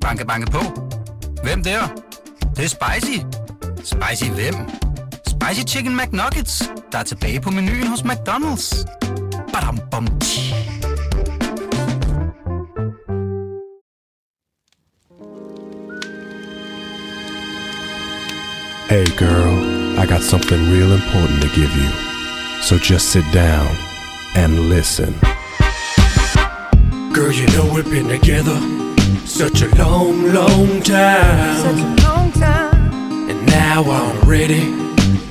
Banke, banke på. Hvem der? Det, det er spicy. Spicy hvem? Spicy Chicken McNuggets, der er tilbage på menuen hos McDonald's. Badum, bom, tji. Hey girl, I got something real important to give you. So just sit down and listen. Girl, you know we've been together such a long, long time. Such a long time. And now I'm ready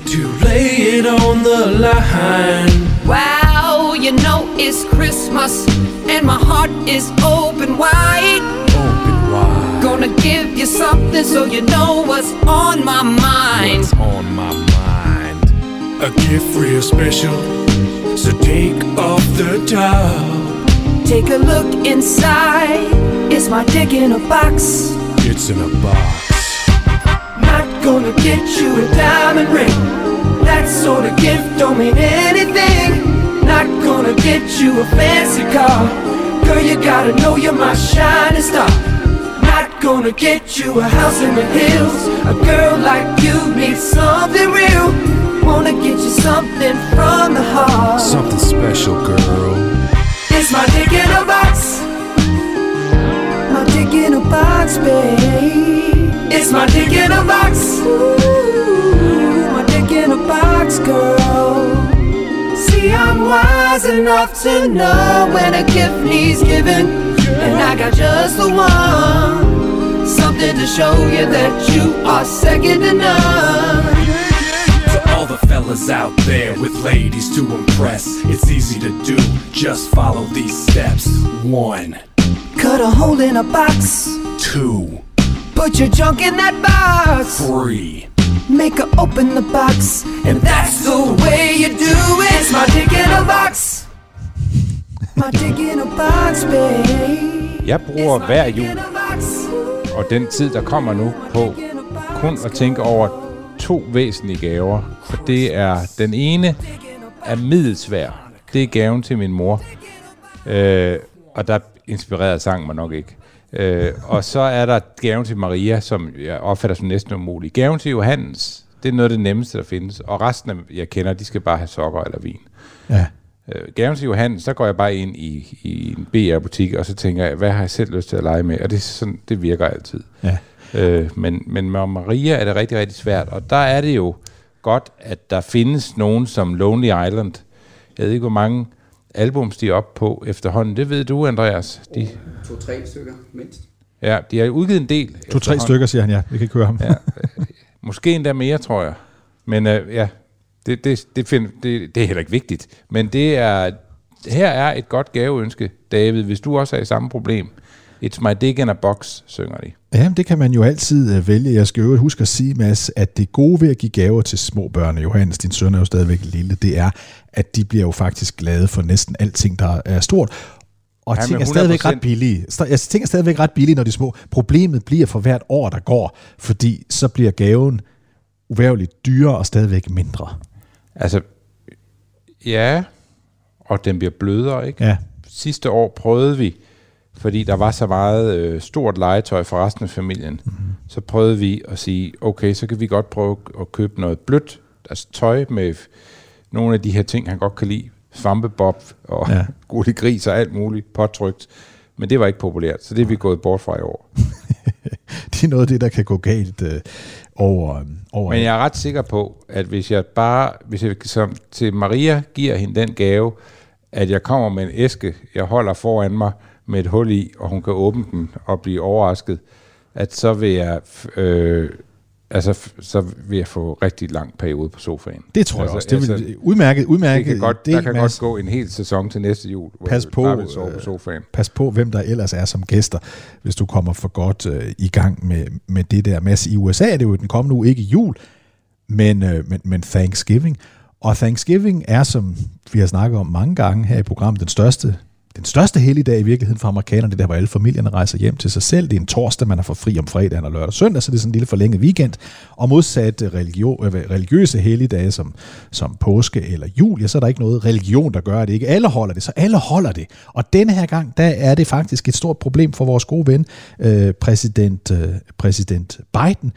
to lay it on the line. Wow, you know it's Christmas and my heart is open wide. Open wide. Gonna give you something so you know what's on my mind. What's on my mind? A gift real special. So take off the top. Take a look inside. Is my dick in a box? It's in a box. Not gonna get you a diamond ring. That sort of gift don't mean anything. Not gonna get you a fancy car. Girl, you gotta know you're my shining star. Not gonna get you a house in the hills. A girl like you needs something real. Wanna get you something from the heart. Something special, girl. It's my dick in a box. Dick in a box, babe. It's my dick in a box. Ooh, my dick in a box, girl. See, I'm wise enough to know when a gift needs giving. And I got just the one. Something to show you that you are second to none. All the fellas out there with ladies to impress, it's easy to do. Just follow these steps. One, Cut a hole in a box. two, Put your junk in that box. three. Make her open the box, and that's the way you do it. It's my dick in a box. My dick in a box, babe. Jeg bruger hver jul og den tid, der kommer nu, på kun at tænke over to væsentlige gaver. Og det er, den ene er middelsvær. Det er gaven til min mor. Øh, og der inspirerede sang mig nok ikke. Øh, og så er der gaven til Maria, som jeg opfatter som næsten umulig. Gaven til Johannes, det er noget af det nemmeste, der findes. Og resten af, jeg kender, de skal bare have sokker eller vin. Ja. Øh, gaven til Johannes, der går jeg bare ind i, i en BR-butik, og så tænker jeg, hvad har jeg selv lyst til at lege med? Og det, sådan, det virker altid. Ja. Øh, men, men med Maria er det rigtig, rigtig svært. Og der er det jo godt, at der findes nogen som Lonely Island. Jeg ved ikke, hvor mange albums de er op på efterhånden. Det ved du, Andreas. De, To-tre stykker mindst. ja, de har udgivet en del. To-tre stykker, siger han, ja. Vi kan ikke høre ham. Ja. Måske endda mere, tror jeg. Men øh, ja, det, det, det, find, det, det er heller ikke vigtigt. Men det er, her er et godt gaveønske, David, hvis du også har samme problem. It's my dick in a box, synger de. Ja, det kan man jo altid øh, vælge. Jeg skal jo huske at sige, Mads, at det gode ved at give gaver til små børn, Johannes, din søn er jo stadigvæk lille, det er, at de bliver jo faktisk glade for næsten alting, der er stort. Og Ja, ting er stadigvæk 100%. ret billige. Jeg ting er stadigvæk ret billige, når de er små. Problemet bliver for hvert år, der går, fordi så bliver gaven uværligt dyrere og stadigvæk mindre. Altså, ja, og den bliver blødere, ikke? Ja. Sidste år prøvede vi, fordi der var så meget øh, stort legetøj for resten af familien, mm-hmm. så prøvede vi at sige, okay, så kan vi godt prøve at købe noget blødt, altså tøj med nogle af de her ting, han godt kan lide, svampebob og Ja. gule gris og alt muligt påtrykt. Men det var ikke populært, så det er vi gået bort fra i år. Det er noget af det, der kan gå galt øh, over, over Men jeg er ret sikker på, at hvis jeg bare, hvis jeg som til Maria giver hende den gave, at jeg kommer med en æske, jeg holder foran mig med et hul i, og hun kan åbne den og blive overrasket, at så vil jeg, øh, altså, så vil jeg få rigtig lang periode på sofaen. Det tror jeg altså, også. Det vil, udmærket, udmærket. det kan godt, der kan godt gå en hel sæson til næste jul, hvor Pas jeg på, bare vil sove på øh, sofaen. Pas på, hvem der ellers er som gæster, hvis du kommer for godt øh, i gang med, med det der. Mads, i USA er det jo den kommende uge ikke jul, men, øh, men, men Thanksgiving. Og Thanksgiving er, som vi har snakket om mange gange her i programmet, den største, den største helligdag i virkeligheden for amerikanerne, det der, hvor alle familierne rejser hjem til sig selv. Det er en torsdag, man har fået fri om fredagen og lørdag og søndag, så det er sådan en lille forlænget weekend. Og modsat øh, religio, øh, religiøse helligdage som, som påske eller jul, ja, så er der ikke noget religion, der gør det. Ikke alle holder det, så alle holder det. Og denne her gang, der er det faktisk et stort problem for vores gode ven, øh, præsident, øh, præsident Biden.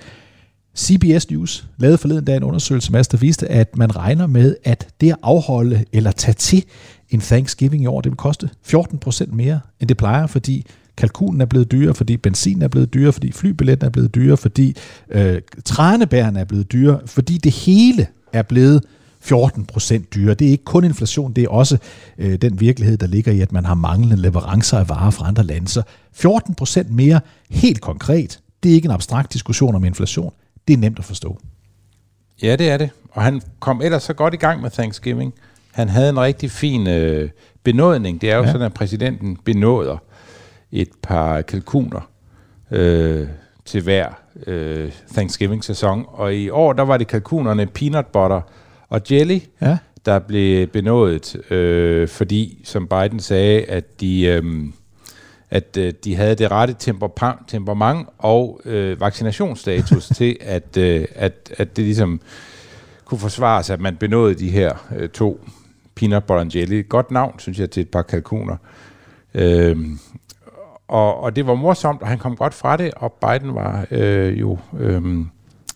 CBS News lavede forleden dag en undersøgelse, der viste, at man regner med, at det at afholde eller tage til en Thanksgiving i år, det vil koste 14 procent mere, end det plejer, fordi kalkunen er blevet dyrere, fordi benzin er blevet dyrere, fordi flybilletten er blevet dyrere, fordi øh, trænebærene er blevet dyrere, fordi det hele er blevet 14 procent dyrere. Det er ikke kun inflation, det er også øh, den virkelighed, der ligger i, at man har manglende leverancer af varer fra andre lande. Så 14 procent mere, helt konkret, det er ikke en abstrakt diskussion om inflation. Det er nemt at forstå. Ja, det er det. Og han kom ellers så godt i gang med Thanksgiving. Han havde en rigtig fin øh, benådning. Det er jo ja. sådan, at præsidenten benåder et par kalkuner øh, til hver øh, Thanksgiving-sæson. Og i år, der var det kalkunerne peanut butter og jelly, ja. der blev benådet, øh, fordi, som Biden sagde, at de... Øh, at øh, de havde det rette temperament og øh, vaccinationsstatus til, at, øh, at, at det ligesom kunne forsvares, at man benåede de her øh, to peanut butter and jelly. Godt navn, synes jeg, til et par kalkuner. Øh, og, og det var morsomt, og han kom godt fra det, og Biden var øh, jo øh,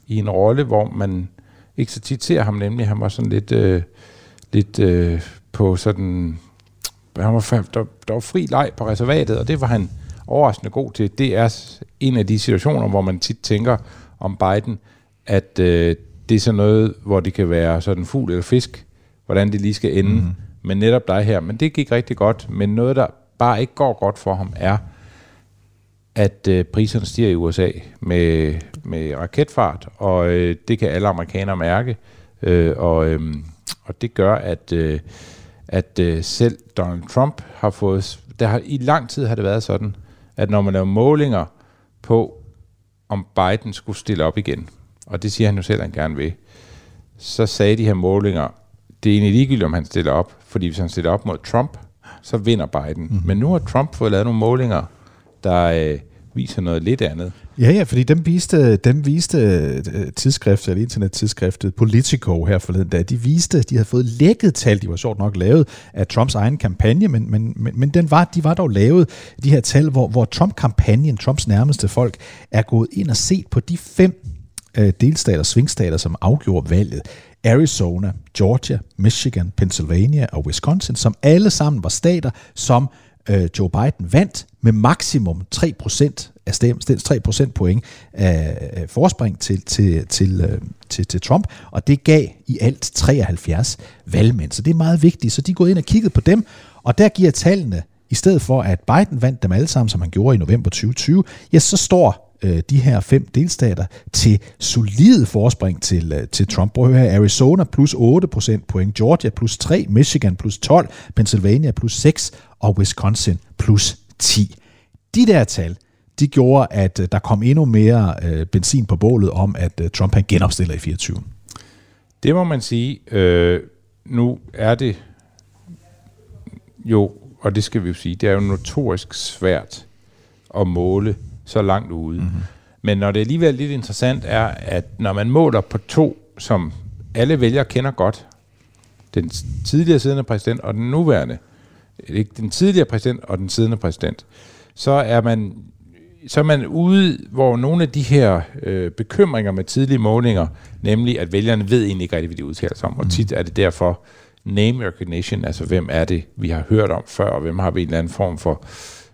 i en rolle, hvor man ikke så tit ser ham, nemlig han var sådan lidt, øh, lidt øh, på sådan han var, der, der var fri leg på reservatet, og det var han overraskende god til. Det er en af de situationer, hvor man tit tænker om Biden, at øh, det er sådan noget, hvor det kan være sådan fugl eller fisk, hvordan det lige skal ende. Mm. Men netop dig her. Men det gik rigtig godt. Men noget, der bare ikke går godt for ham, er, at øh, priserne stiger i USA med, med raketfart, og øh, det kan alle amerikanere mærke. Øh, og, øh, og det gør, at... Øh, at øh, selv Donald Trump har fået... Der har, I lang tid har det været sådan, at når man laver målinger på, om Biden skulle stille op igen, og det siger han jo selv, at han gerne vil, så sagde de her målinger, det er egentlig ligegyldigt, om han stiller op, fordi hvis han stiller op mod Trump, så vinder Biden. Mm-hmm. Men nu har Trump fået lavet nogle målinger, der øh, viser noget lidt andet. Ja, ja, fordi dem viste, dem viste øh, tidsskriftet, eller internettidsskriftet Politico her forleden dag, de viste, de havde fået lækket tal, de var sjovt nok lavet af Trumps egen kampagne, men, men, men, men den var, de var dog lavet, de her tal, hvor, hvor Trump-kampagnen, Trumps nærmeste folk, er gået ind og set på de fem øh, delstater, svingstater, som afgjorde valget. Arizona, Georgia, Michigan, Pennsylvania og Wisconsin, som alle sammen var stater, som øh, Joe Biden vandt med maksimum 3% af stem, 3% point af forspring til, til, til, øh, til, til Trump, og det gav i alt 73 valgmænd. Så det er meget vigtigt. Så de er gået ind og kigget på dem, og der giver tallene, i stedet for at Biden vandt dem alle sammen, som han gjorde i november 2020, ja, så står øh, de her fem delstater til solide forspring til, øh, til Trump. Prøv at høre Arizona plus 8% point, Georgia plus 3, Michigan plus 12, Pennsylvania plus 6 og Wisconsin plus 10. De der tal, de gjorde, at øh, der kom endnu mere øh, benzin på bålet om, at øh, Trump han genopstiller i 24. Det må man sige. Øh, nu er det jo, og det skal vi jo sige, det er jo notorisk svært at måle så langt ude. Mm-hmm. Men når det alligevel er lidt interessant, er, at når man måler på to, som alle vælgere kender godt, den tidligere siddende præsident og den nuværende, ikke den tidligere præsident og den siddende præsident, så er man så er man ude, hvor nogle af de her øh, bekymringer med tidlige målinger, nemlig at vælgerne ved egentlig ikke rigtig, hvad de udtaler sig om, mm. og tit er det derfor name recognition, altså hvem er det, vi har hørt om før, og hvem har vi en eller anden form for,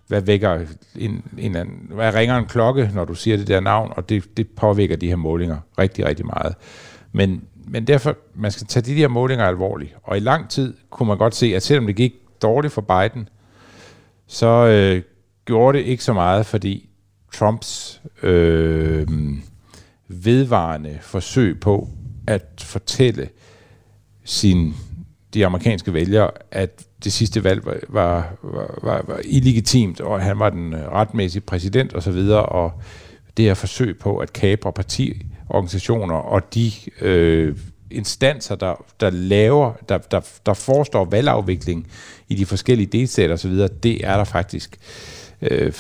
hvad vækker en, en anden, hvad ringer en klokke, når du siger det der navn, og det, det påvirker de her målinger rigtig, rigtig meget. Men, men derfor, man skal tage de her målinger alvorligt, og i lang tid kunne man godt se, at selvom det gik dårligt for Biden, så øh, gjorde det ikke så meget, fordi Trumps øh, vedvarende forsøg på at fortælle sin, de amerikanske vælgere, at det sidste valg var, var, var, var illegitimt, og han var den øh, retmæssige præsident osv., og, og det her forsøg på at kapre partiorganisationer og de øh, instanser, der, der laver, der, der, der forestår valgafvikling i de forskellige delstater osv., det er der faktisk. Øh,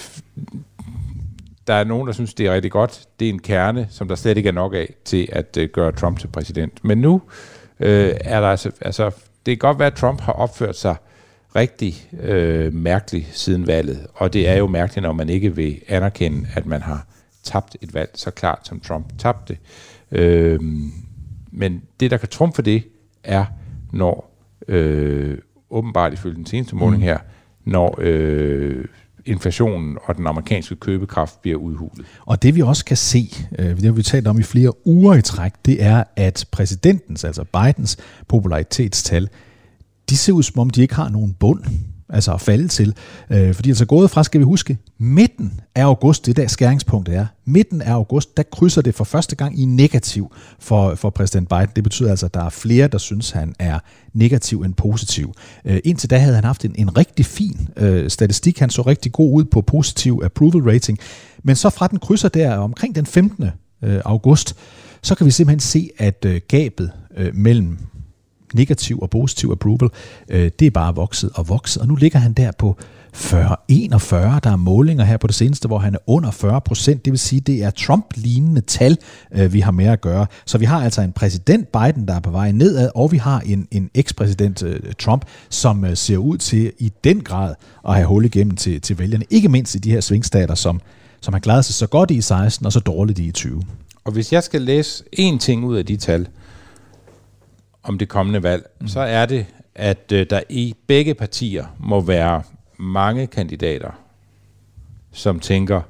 der er nogen, der synes, det er rigtig godt. Det er en kerne, som der slet ikke er nok af til at øh, gøre Trump til præsident. Men nu øh, er der altså, altså, det kan godt være, at Trump har opført sig rigtig øh, mærkeligt siden valget. Og det er jo mærkeligt, når man ikke vil anerkende, at man har tabt et valg så klart, som Trump tabte. Øh, men det, der kan trumfe det, er, når øh, åbenbart ifølge den seneste måling mm. her, når øh, inflationen og den amerikanske købekraft bliver udhulet. Og det vi også kan se, øh, det har vi talt om i flere uger i træk, det er, at præsidentens, altså Bidens popularitetstal, de ser ud som om, de ikke har nogen bund altså at falde til. Øh, fordi altså gået fra, skal vi huske, midten af august, det der skæringspunkt er, midten af august, der krydser det for første gang i negativ for, for præsident Biden. Det betyder altså, at der er flere, der synes, han er negativ end positiv. Øh, indtil da havde han haft en, en rigtig fin øh, statistik. Han så rigtig god ud på positiv approval rating. Men så fra den krydser der omkring den 15. Øh, august, så kan vi simpelthen se, at øh, gabet øh, mellem negativ og positiv approval, øh, det er bare vokset og vokset, og nu ligger han der på 40-41. Der er målinger her på det seneste, hvor han er under 40 procent. Det vil sige, det er Trump-lignende tal, øh, vi har med at gøre. Så vi har altså en præsident Biden, der er på vej nedad, og vi har en, en ekspræsident øh, Trump, som øh, ser ud til i den grad at have hul igennem til, til vælgerne. Ikke mindst i de her svingstater, som, som har klaret sig så godt i 16 og så dårligt i 20. Og hvis jeg skal læse én ting ud af de tal, om det kommende valg, mm. så er det, at øh, der i begge partier må være mange kandidater, som tænker,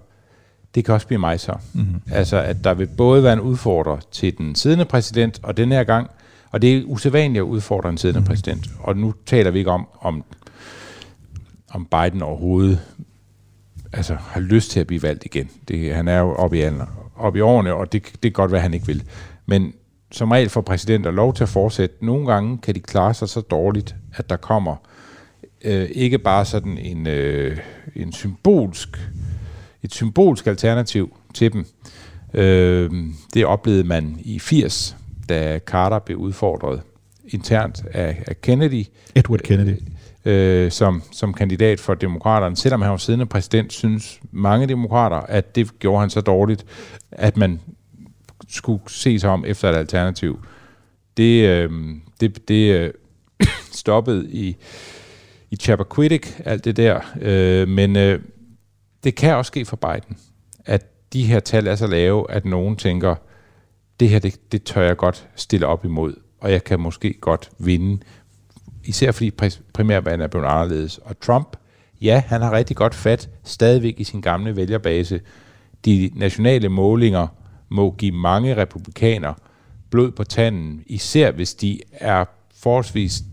det kan også blive mig så. Mm. Altså, at der vil både være en udfordrer til den siddende præsident, og den her gang, og det er usædvanligt at udfordre en siddende mm. præsident, og nu taler vi ikke om, om, om Biden overhovedet altså, har lyst til at blive valgt igen. Det, han er jo oppe i, oppe i årene, og det, det kan godt være, at han ikke vil. Men som regel får præsidenter lov til at fortsætte. Nogle gange kan de klare sig så dårligt, at der kommer øh, ikke bare sådan en, øh, en symbolsk, et symbolsk alternativ til dem. Øh, det oplevede man i 80, da Carter blev udfordret internt af, af Kennedy. Edward Kennedy. Øh, som, som kandidat for demokraterne. Selvom han var siddende præsident, synes mange demokrater, at det gjorde han så dårligt, at man skulle se sig om efter et alternativ. Det, øh, det, det øh, stoppede i, i Chappaquiddick, alt det der. Øh, men øh, det kan også ske for Biden, at de her tal er så lave, at nogen tænker, det her, det, det tør jeg godt stille op imod, og jeg kan måske godt vinde. Især fordi primærvalget er blevet anderledes. Og Trump, ja, han har rigtig godt fat stadigvæk i sin gamle vælgerbase. De nationale målinger må give mange republikanere blod på tanden, især hvis de er forholdsvis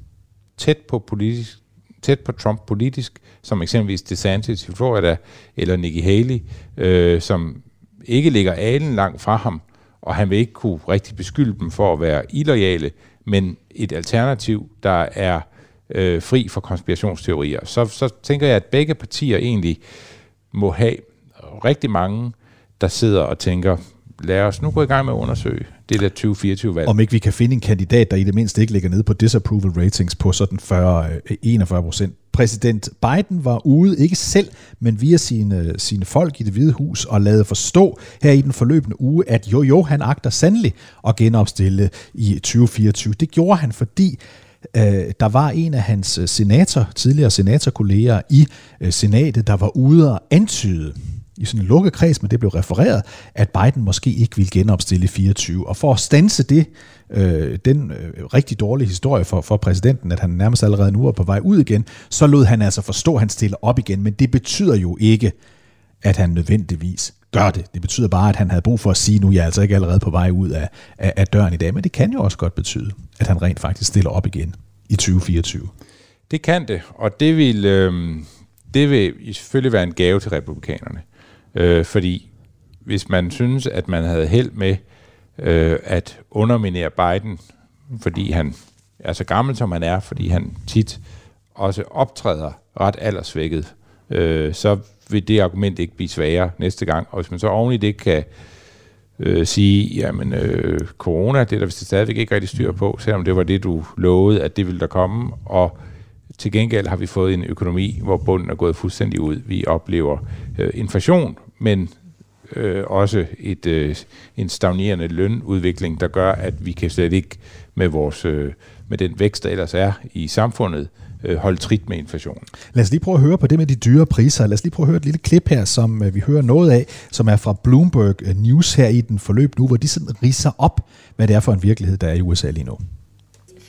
tæt på politisk, tæt på Trump politisk, som eksempelvis DeSantis i Florida, eller Nikki Haley, øh, som ikke ligger alen langt fra ham, og han vil ikke kunne rigtig beskylde dem for at være illoyale, men et alternativ, der er øh, fri for konspirationsteorier. Så, så tænker jeg, at begge partier egentlig må have rigtig mange, der sidder og tænker, lad os nu gå i gang med at undersøge det der 2024-valg. Om ikke vi kan finde en kandidat, der i det mindste ikke ligger nede på disapproval ratings på sådan 40-41 øh, procent. Præsident Biden var ude, ikke selv, men via sine, sine folk i det hvide hus, og lavede forstå her i den forløbende uge, at jo jo, han agter sandelig at genopstille i 2024. Det gjorde han, fordi øh, der var en af hans øh, senator, tidligere senatorkolleger i øh, senatet, der var ude og antyde, i sådan en lukket kreds, men det blev refereret, at Biden måske ikke ville genopstille 24. Og for at stanse det, øh, den øh, rigtig dårlige historie for, for præsidenten, at han nærmest allerede nu er på vej ud igen, så lod han altså forstå, at han stiller op igen. Men det betyder jo ikke, at han nødvendigvis gør det. Det betyder bare, at han havde brug for at sige, nu er jeg altså ikke allerede på vej ud af, af, af døren i dag. Men det kan jo også godt betyde, at han rent faktisk stiller op igen i 2024. Det kan det, og det vil, øh, det vil selvfølgelig være en gave til republikanerne. Øh, fordi hvis man synes, at man havde held med øh, at underminere Biden, fordi han er så gammel, som han er, fordi han tit også optræder ret aldersvækket, øh, så vil det argument ikke blive sværere næste gang. Og hvis man så oven i det kan øh, sige, jamen øh, corona, det er der vist stadigvæk ikke rigtig styr på, selvom det var det, du lovede, at det ville der komme, og til gengæld har vi fået en økonomi, hvor bunden er gået fuldstændig ud. Vi oplever øh, inflation, men øh, også et, øh, en stagnerende lønudvikling, der gør, at vi kan slet ikke med, vores, øh, med den vækst, der ellers er i samfundet, øh, holde trit med inflationen. Lad os lige prøve at høre på det med de dyre priser. Lad os lige prøve at høre et lille klip her, som øh, vi hører noget af, som er fra Bloomberg øh, News her i den forløb nu, hvor de sådan riser op, hvad det er for en virkelighed, der er i USA lige nu.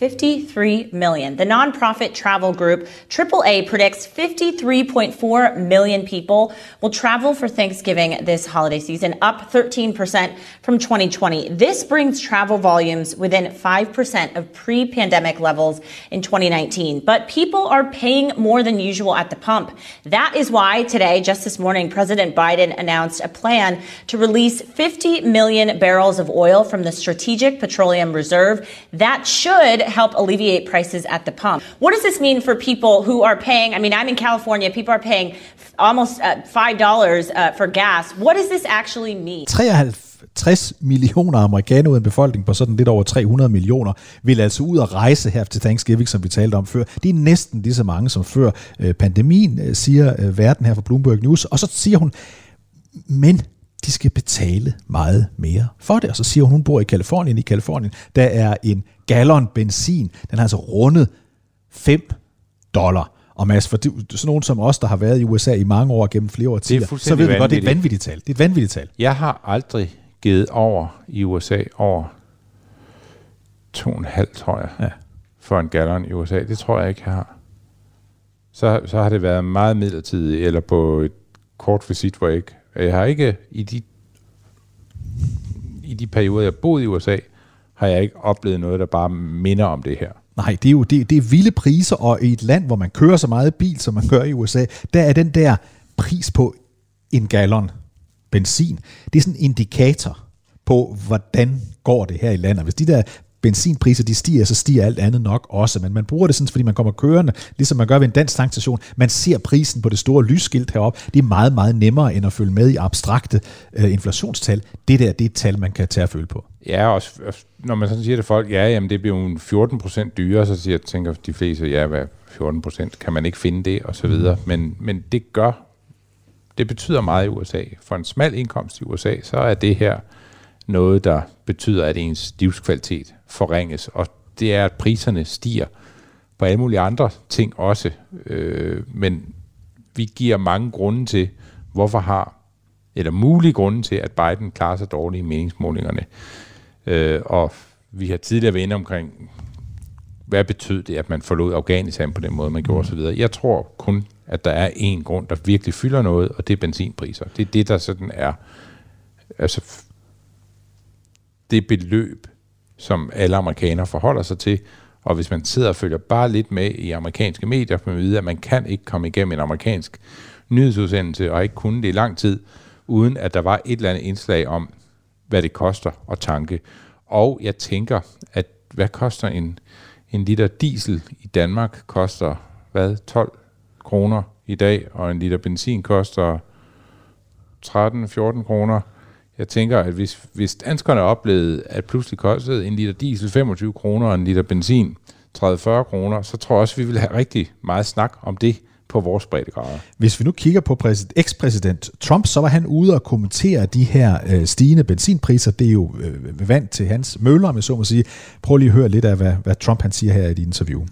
53 million. The nonprofit travel group AAA predicts 53.4 million people will travel for Thanksgiving this holiday season, up 13% from 2020. This brings travel volumes within 5% of pre pandemic levels in 2019. But people are paying more than usual at the pump. That is why today, just this morning, President Biden announced a plan to release 50 million barrels of oil from the Strategic Petroleum Reserve. That should help alleviate prices at the pump. What does this mean for people who are paying? I mean, I'm in California, people are paying almost uh, $5 uh, for gas. What does this actually mean? 60 millioner amerikanere uden befolkning på sådan lidt over 300 millioner, vil altså ud og rejse her til Thanksgiving, som vi talte om før. Det er næsten lige så mange som før øh, pandemien, øh, siger øh, verden her fra Bloomberg News. Og så siger hun, men de skal betale meget mere for det. Og så siger hun, hun bor i Kalifornien. I Kalifornien, der er en gallon benzin, den har altså rundet 5 dollar. Og Mads, for sådan nogen som os, der har været i USA i mange år gennem flere år Det er så ved vi godt, det er et vanvittigt. tal. Det er et vanvittigt tal. Jeg har aldrig givet over i USA over 2,5, tror jeg, Ja. for en gallon i USA. Det tror jeg ikke, jeg har. Så, så har det været meget midlertidigt, eller på et kort visit, hvor jeg ikke... Jeg har ikke i de, i de perioder, jeg boet i USA, har jeg ikke oplevet noget, der bare minder om det her. Nej, det er jo det, det er vilde priser, og i et land, hvor man kører så meget bil, som man gør i USA, der er den der pris på en gallon benzin, det er sådan en indikator på, hvordan går det her i landet. Hvis de der benzinpriser de stiger, så stiger alt andet nok også. Men man bruger det sådan, fordi man kommer kørende, ligesom man gør ved en dansk tankstation. Man ser prisen på det store lysskilt heroppe. Det er meget, meget nemmere end at følge med i abstrakte øh, inflationstal. Det der, det er et tal, man kan tage at føle på. Ja, også når man sådan siger til folk, ja, jamen det bliver jo en 14 procent dyrere, så siger, tænker de fleste, ja, hvad 14 procent, kan man ikke finde det, og så videre. Men, men det gør, det betyder meget i USA. For en smal indkomst i USA, så er det her noget, der betyder, at ens livskvalitet forringes, og det er, at priserne stiger på alle mulige andre ting også. Øh, men vi giver mange grunde til, hvorfor har, eller mulige grunde til, at Biden klarer sig dårligt i meningsmålingerne. Øh, og vi har tidligere været inde omkring, hvad betød det, at man forlod Afghanistan på den måde, man gjorde osv. Jeg tror kun, at der er én grund, der virkelig fylder noget, og det er benzinpriser. Det er det, der sådan er, altså det beløb, som alle amerikanere forholder sig til, og hvis man sidder og følger bare lidt med i amerikanske medier, får man vide, at man kan ikke komme igennem en amerikansk nyhedsudsendelse, og ikke kunne det i lang tid, uden at der var et eller andet indslag om, hvad det koster at tanke. Og jeg tænker, at hvad koster en, en liter diesel i Danmark? Koster hvad? 12 kroner i dag, og en liter benzin koster 13-14 kroner. Jeg tænker, at hvis, hvis danskerne oplevede, at pludselig kostede en liter diesel 25 kroner og en liter benzin 30-40 kroner, så tror jeg også, at vi vil have rigtig meget snak om det på vores breddegrader. Hvis vi nu kigger på præsident, ekspræsident Trump, så var han ude og kommentere de her øh, stigende benzinpriser. Det er jo øh, vant til hans møller, om jeg så må sige. Prøv lige at høre lidt af, hvad, hvad Trump han siger her i et interview.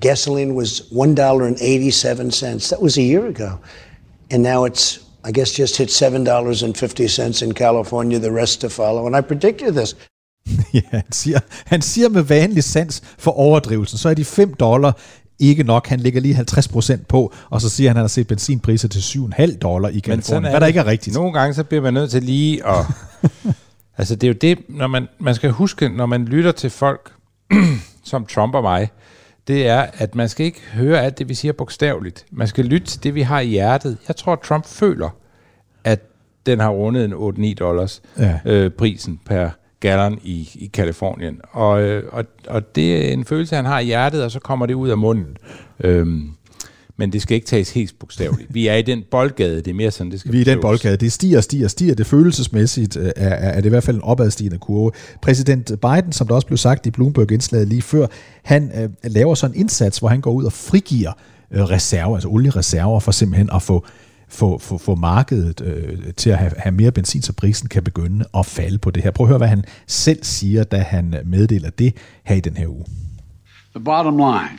gasoline was one dollar and eighty-seven cents. That was a year ago, and now it's I guess just hit seven dollars and fifty cents in California. The rest to follow. And I predicted this. ja, han, siger, han siger med vanlig sans for overdrivelsen, så er de 5 dollar ikke nok. Han lægger lige 50 procent på, og så siger han, at han har set benzinpriser til 7,5 dollar i Kalifornien, hvad der ikke er rigtigt. Nogle gange så bliver man nødt til lige at... altså det er jo det, når man, man skal huske, når man lytter til folk som Trump og mig, det er, at man skal ikke høre alt det, vi siger bogstaveligt. Man skal lytte til det, vi har i hjertet. Jeg tror, at Trump føler, at den har rundet en 8-9 dollars Ja. øh, prisen per gallon i, i Kalifornien. Og, øh, og, og det er en følelse, han har i hjertet, og så kommer det ud af munden. Øhm, men det skal ikke tages helt bogstaveligt. Vi er i den boldgade, det er mere sådan, det skal Vi er i den boldgade. Det stiger, stiger, stiger. Det følelsesmæssigt øh, er, er, er det i hvert fald en opadstigende kurve. Præsident Biden, som der også blev sagt i Bloomberg-indslaget lige før, han øh, laver så en indsats, hvor han går ud og frigiver øh, reserver, altså oliereserver, for simpelthen at få få, få, få markedet øh, til at have, have mere benzin, så prisen kan begynde at falde på det her. Prøv at høre, hvad han selv siger, da han meddeler det her i den her uge. The bottom line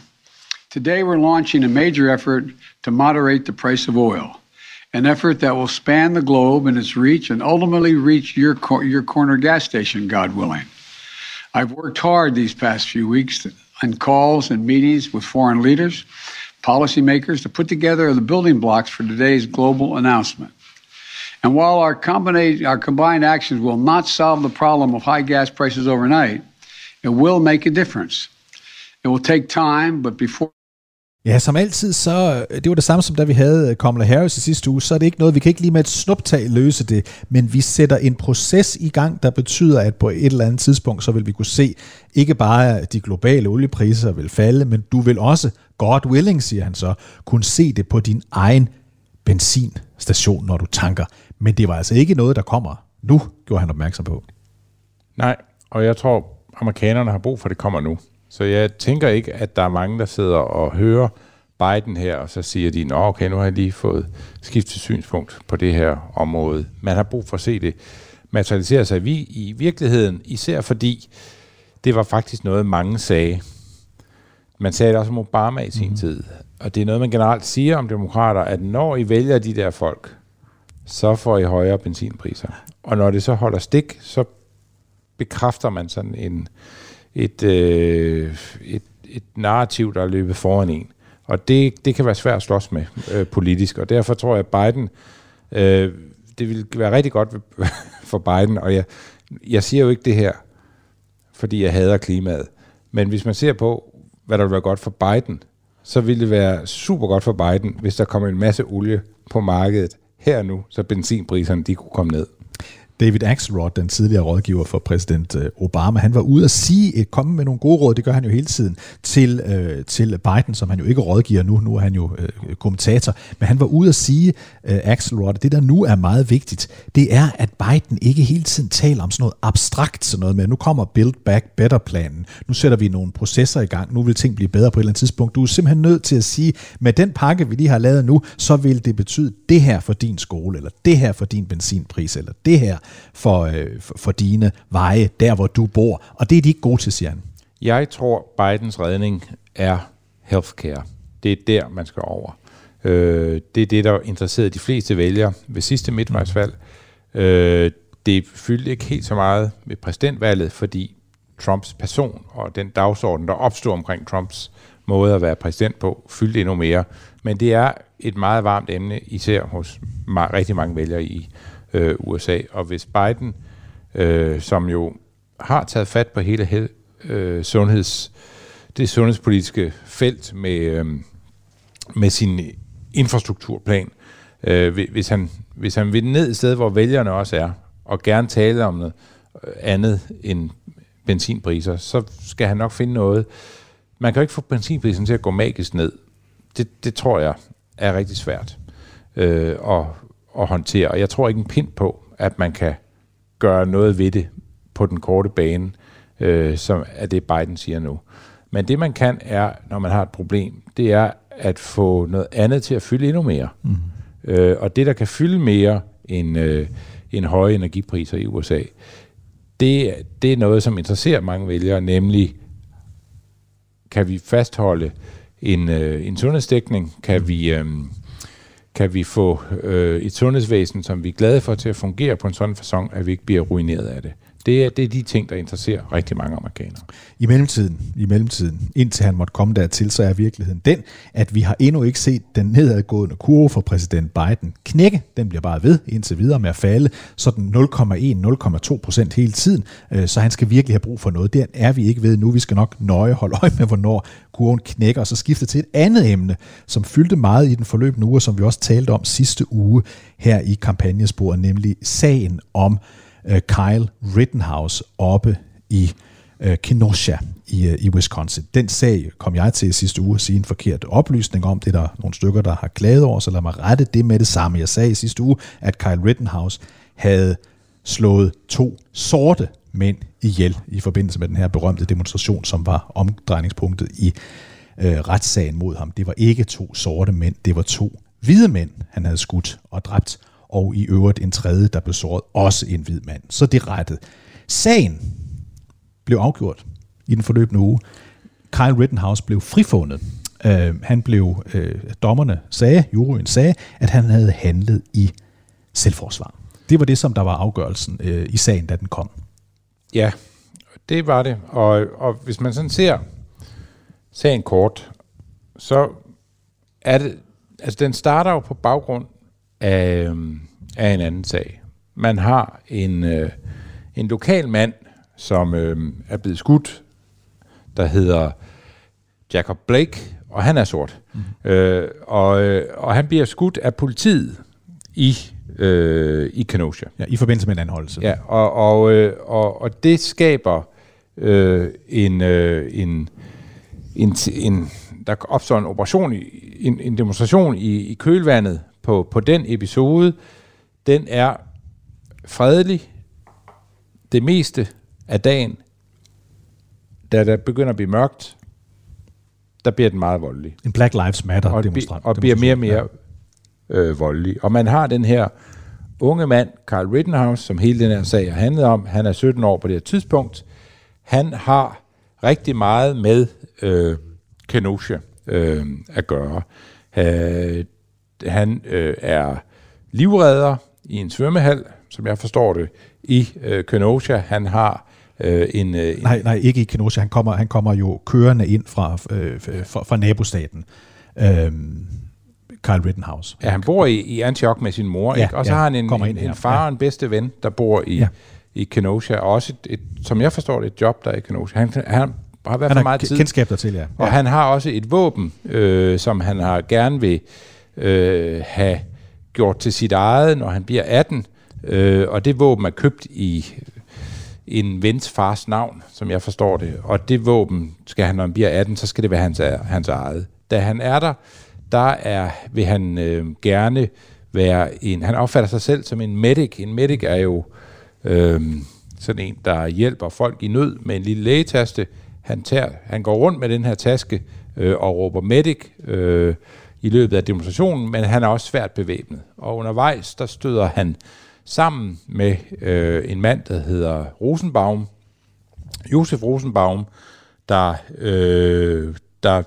today we're launching a major effort to moderate the price of oil, an effort that will span the globe in its reach and ultimately reach your, cor- your corner gas station, God willing. I've worked hard these past few weeks on calls and meetings with foreign leaders, policymakers to put together the building blocks for today's global announcement. And while our, combina- our combined actions will not solve the problem of high gas prices overnight, it will make a difference. It will take time, but before Ja, som altid, så øh, det var det samme som da vi havde øh, Kamala Harris i sidste uge, så er det ikke noget, vi kan ikke lige med et snuptag løse det, men vi sætter en proces i gang, der betyder, at på et eller andet tidspunkt, så vil vi kunne se, ikke bare at de globale oliepriser vil falde, men du vil også, God willing, siger han så, kunne se det på din egen benzinstation, når du tanker. Men det var altså ikke noget, der kommer nu, gjorde han opmærksom på. Nej, og jeg tror, amerikanerne har brug for, at det kommer nu. Så jeg tænker ikke, at der er mange, der sidder og hører Biden her, og så siger de, nå okay, nu har jeg lige fået skiftet synspunkt på det her område. Man har brug for at se det materialisere sig vi i virkeligheden, især fordi det var faktisk noget, mange sagde. Man sagde det også om Obama i sin mm. tid, og det er noget, man generelt siger om demokrater, at når I vælger de der folk, så får I højere benzinpriser. Og når det så holder stik, så bekræfter man sådan en, et, øh, et, et narrativ, der er løbet foran en. Og det, det kan være svært at slås med øh, politisk, og derfor tror jeg, at Biden, øh, det vil være rigtig godt for Biden, og jeg, jeg siger jo ikke det her, fordi jeg hader klimaet, men hvis man ser på, hvad der vil være godt for Biden, så vil det være super godt for Biden, hvis der kommer en masse olie på markedet her nu, så benzinpriserne de kunne komme ned. David Axelrod, den tidligere rådgiver for præsident øh, Obama, han var ude at sige, øh, komme med nogle gode råd, det gør han jo hele tiden, til, øh, til Biden, som han jo ikke rådgiver nu, nu er han jo øh, kommentator, men han var ude at sige, øh, Axelrod, det der nu er meget vigtigt, det er, at Biden ikke hele tiden taler om sådan noget abstrakt, sådan noget med, nu kommer Build Back Better-planen, nu sætter vi nogle processer i gang, nu vil ting blive bedre på et eller andet tidspunkt. Du er simpelthen nødt til at sige, med den pakke, vi lige har lavet nu, så vil det betyde det her for din skole, eller det her for din benzinpris, eller det her for, øh, for, for dine veje, der hvor du bor. Og det er de ikke gode til, siger han. Jeg tror, Bidens redning er healthcare. Det er der, man skal over. Øh, det er det, der interesserede de fleste vælgere ved sidste midtvejsvalg. Øh, det fyldte ikke helt så meget ved præsidentvalget, fordi Trumps person og den dagsorden, der opstod omkring Trumps måde at være præsident på, fyldte endnu mere. Men det er et meget varmt emne, især hos rigtig mange vælgere i øh, USA. Og hvis Biden, øh, som jo har taget fat på hele hel, øh, sundheds, det sundhedspolitiske felt med, øh, med sin infrastrukturplan, øh, hvis, han, hvis han vil ned et sted, hvor vælgerne også er, og gerne tale om noget øh, andet end benzinpriser, så skal han nok finde noget. Man kan jo ikke få benzinprisen til at gå magisk ned. Det, det tror jeg er rigtig svært øh, og at håndtere. Og jeg tror ikke en pind på, at man kan gøre noget ved det på den korte bane, øh, som er det Biden siger nu. Men det man kan er, når man har et problem, det er at få noget andet til at fylde endnu mere. Mm. Øh, og det, der kan fylde mere end, øh, end høje energipriser i USA, det, det er noget, som interesserer mange vælgere, nemlig kan vi fastholde en, øh, en sundhedsdækning, kan vi, øh, kan vi få øh, et sundhedsvæsen, som vi er glade for til at fungere på en sådan façon, at vi ikke bliver ruineret af det. Det er, det er de ting, der interesserer rigtig mange amerikanere. I mellemtiden, i mellemtiden, indtil han måtte komme dertil, så er virkeligheden den, at vi har endnu ikke set den nedadgående kurve for præsident Biden knække. Den bliver bare ved indtil videre med at falde, sådan 0,1-0,2 procent hele tiden. Øh, så han skal virkelig have brug for noget. Det er vi ikke ved nu. Vi skal nok nøje holde øje med, hvornår kurven knækker, og så skifte til et andet emne, som fyldte meget i den forløbende uge, som vi også talte om sidste uge her i kampagnesporet, nemlig sagen om Øh, Kyle Rittenhouse oppe i øh, Kenosha i, øh, i Wisconsin. Den sag kom jeg til sidste uge at sige en forkert oplysning om. Det er der nogle stykker, der har klaget over, så lad mig rette det med det samme. Jeg sagde i sidste uge, at Kyle Rittenhouse havde slået to sorte mænd ihjel i forbindelse med den her berømte demonstration, som var omdrejningspunktet i øh, retssagen mod ham. Det var ikke to sorte mænd, det var to hvide mænd, han havde skudt og dræbt, og i øvrigt en tredje, der blev såret, også en hvid mand. Så det rettede. Sagen blev afgjort i den forløbende uge. Kyle Rittenhouse blev frifundet. Øh, han blev, øh, dommerne sagde, juryen sagde, at han havde handlet i selvforsvar. Det var det, som der var afgørelsen øh, i sagen, da den kom. Ja, det var det. Og, og hvis man sådan ser sagen kort, så er det, altså den starter jo på baggrund af, af en anden sag. Man har en, øh, en lokal mand, som øh, er blevet skudt, der hedder Jacob Blake, og han er sort. Mm. Øh, og, øh, og han bliver skudt af politiet i øh, i Kenosha. Ja, i forbindelse med en anholdelse. Ja, og, og, øh, og, og det skaber øh, en, øh, en, en, en, der opstår en operation, en, en demonstration i, i kølvandet på, på den episode. Den er fredelig det meste af dagen. Da der begynder at blive mørkt, der bliver den meget voldelig. En Black Lives Matter og, demonstration. Og bliver mere og mere øh, voldelig. Og man har den her unge mand, Carl Rittenhouse, som hele den her sag har handlet om. Han er 17 år på det her tidspunkt. Han har rigtig meget med øh, Kenosha øh, at gøre. Øh, han øh, er livredder i en svømmehal, som jeg forstår det, i øh, Kenosha. Han har øh, en, øh, en... Nej, nej, ikke i Kenosha. Han kommer, han kommer jo kørende ind fra, øh, fra, fra nabostaten. Øh, Kyle Rittenhouse. Ja, han bor i, i Antioch med sin mor, ja, ikke? og så ja, har han en, en, en far og en bedste ven, der bor i, ja. i Kenosha, og også, et, et, som jeg forstår det, et job der i Kenosha. Han, han har været for meget tid. kendskab der til, ja. Og ja. han har også et våben, øh, som han har gerne vil øh, have gjort til sit eget, når han bliver 18, øh, og det våben er købt i en vens fars navn, som jeg forstår det, og det våben skal han, når han bliver 18, så skal det være hans, hans eget. Da han er der, der er, vil han øh, gerne være en, han opfatter sig selv som en medic. En medic er jo øh, sådan en, der hjælper folk i nød med en lille lægetaste. Han, tager, han går rundt med den her taske øh, og råber medic øh, i løbet af demonstrationen, men han er også svært bevæbnet. Og undervejs, der støder han sammen med øh, en mand, der hedder Rosenbaum, Josef Rosenbaum, der, øh, der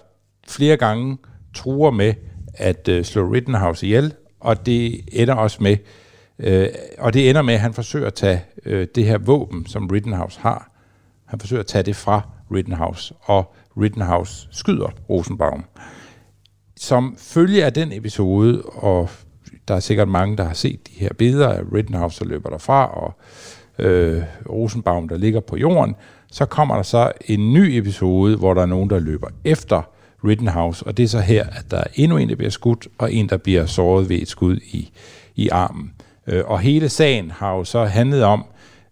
flere gange truer med at øh, slå Rittenhouse ihjel, og det ender også med, øh, og det ender med, at han forsøger at tage øh, det her våben, som Rittenhouse har, han forsøger at tage det fra Rittenhouse, og Rittenhouse skyder Rosenbaum. Som følge af den episode, og der er sikkert mange, der har set de her billeder af Rittenhouse, der løber derfra, og øh, Rosenbaum, der ligger på jorden, så kommer der så en ny episode, hvor der er nogen, der løber efter Rittenhouse, og det er så her, at der er endnu en, der bliver skudt, og en, der bliver såret ved et skud i, i armen. Øh, og hele sagen har jo så handlet om,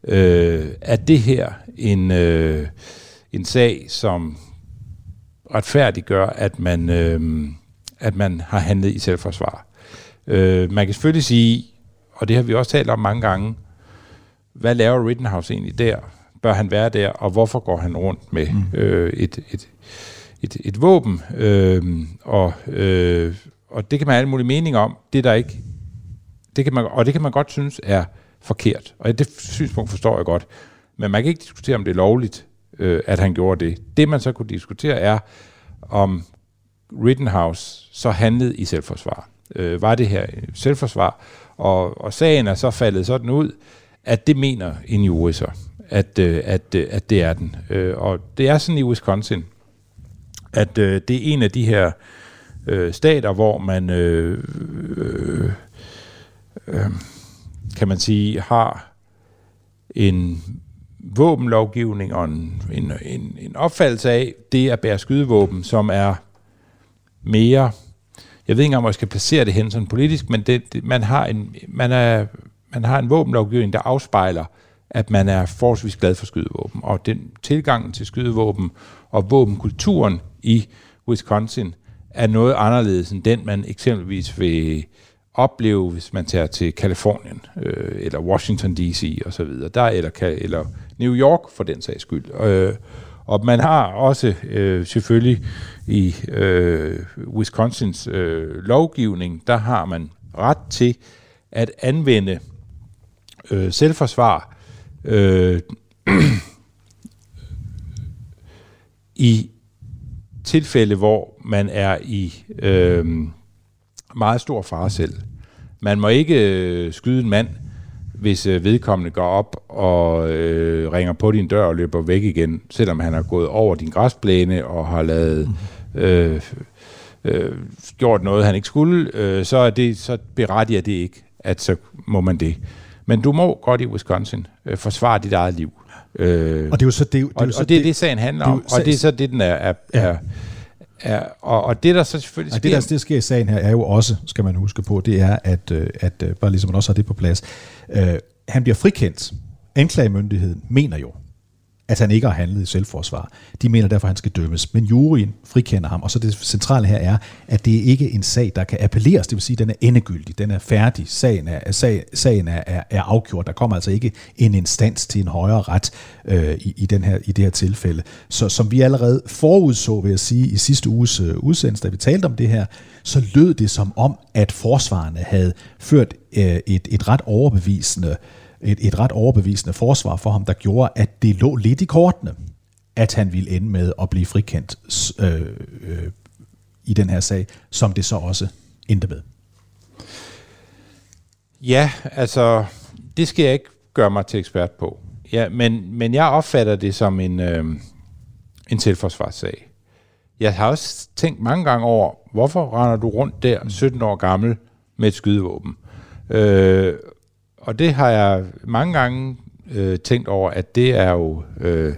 øh, at det her en, øh, en sag, som retfærdiggør, at man, øh, at man har handlet i selvforsvar. Øh, man kan selvfølgelig sige, og det har vi også talt om mange gange, hvad laver Rittenhouse egentlig der? Bør han være der, og hvorfor går han rundt med mm. øh, et, et, et, et våben, øh, og, øh, og det kan man have alle mulige meninger om. Det er der ikke. Det kan man, og det kan man godt synes er forkert. Og det synspunkt forstår jeg godt. Men man kan ikke diskutere, om det er lovligt, øh, at han gjorde det. Det, man så kunne diskutere, er, om Rittenhouse så handlede i selvforsvar. Øh, var det her selvforsvar? Og, og sagen er så faldet sådan ud, at det mener en jury så, at, øh, at, øh, at det er den. Øh, og det er sådan i Wisconsin, at øh, det er en af de her øh, stater, hvor man, øh, øh, øh, kan man sige, har en våbenlovgivning og en, en, en, en opfattelse af det at bære skydevåben, som er mere, jeg ved ikke om jeg skal placere det hen sådan politisk, men det, det, man, har en, man, er, man har en våbenlovgivning, der afspejler, at man er forholdsvis glad for skydevåben. Og den tilgangen til skydevåben og våbenkulturen i Wisconsin er noget anderledes end den, man eksempelvis vil opleve, hvis man tager til Kalifornien, øh, eller Washington D.C. og så videre, der, eller, eller New York for den sags skyld. Øh, og man har også øh, selvfølgelig i øh, Wisconsins øh, lovgivning, der har man ret til at anvende øh, selvforsvar øh, i tilfælde, hvor man er i øh, meget stor fare selv. Man må ikke øh, skyde en mand, hvis øh, vedkommende går op og øh, ringer på din dør og løber væk igen, selvom han har gået over din græsplæne og har lavet øh, øh, gjort noget, han ikke skulle, øh, så, er det, så berettiger det ikke, at så må man det. Men du må godt i Wisconsin øh, forsvare dit eget liv. Øh, og det er jo så det, det, og, er så og det er det, sagen handler om, og det er så det, den er, er, er Ja, og, og det der så selvfølgelig sker... det der det sker i sagen her er jo også, skal man huske på, det er, at, øh, at øh, bare ligesom man også har det på plads, øh, han bliver frikendt. Anklagemyndigheden mener jo, at han ikke har handlet i selvforsvar. De mener derfor, at han skal dømmes. Men juryen frikender ham, og så det centrale her er, at det ikke er en sag, der kan appelleres. Det vil sige, at den er endegyldig, den er færdig, sagen er, sag, sagen er, er, er afgjort. Der kommer altså ikke en instans til en højere ret øh, i, i, den her, i det her tilfælde. Så som vi allerede forudså, vil jeg sige, i sidste uges øh, udsendelse, da vi talte om det her, så lød det som om, at forsvarerne havde ført øh, et, et ret overbevisende øh, et, et ret overbevisende forsvar for ham, der gjorde, at det lå lidt i kortene, at han ville ende med at blive frikendt øh, øh, i den her sag, som det så også endte med. Ja, altså, det skal jeg ikke gøre mig til ekspert på. Ja, men, men jeg opfatter det som en, øh, en selvforsvarssag. Jeg har også tænkt mange gange over, hvorfor render du rundt der 17 år gammel med et skydevåben? Øh, og det har jeg mange gange øh, tænkt over, at det er jo, øh,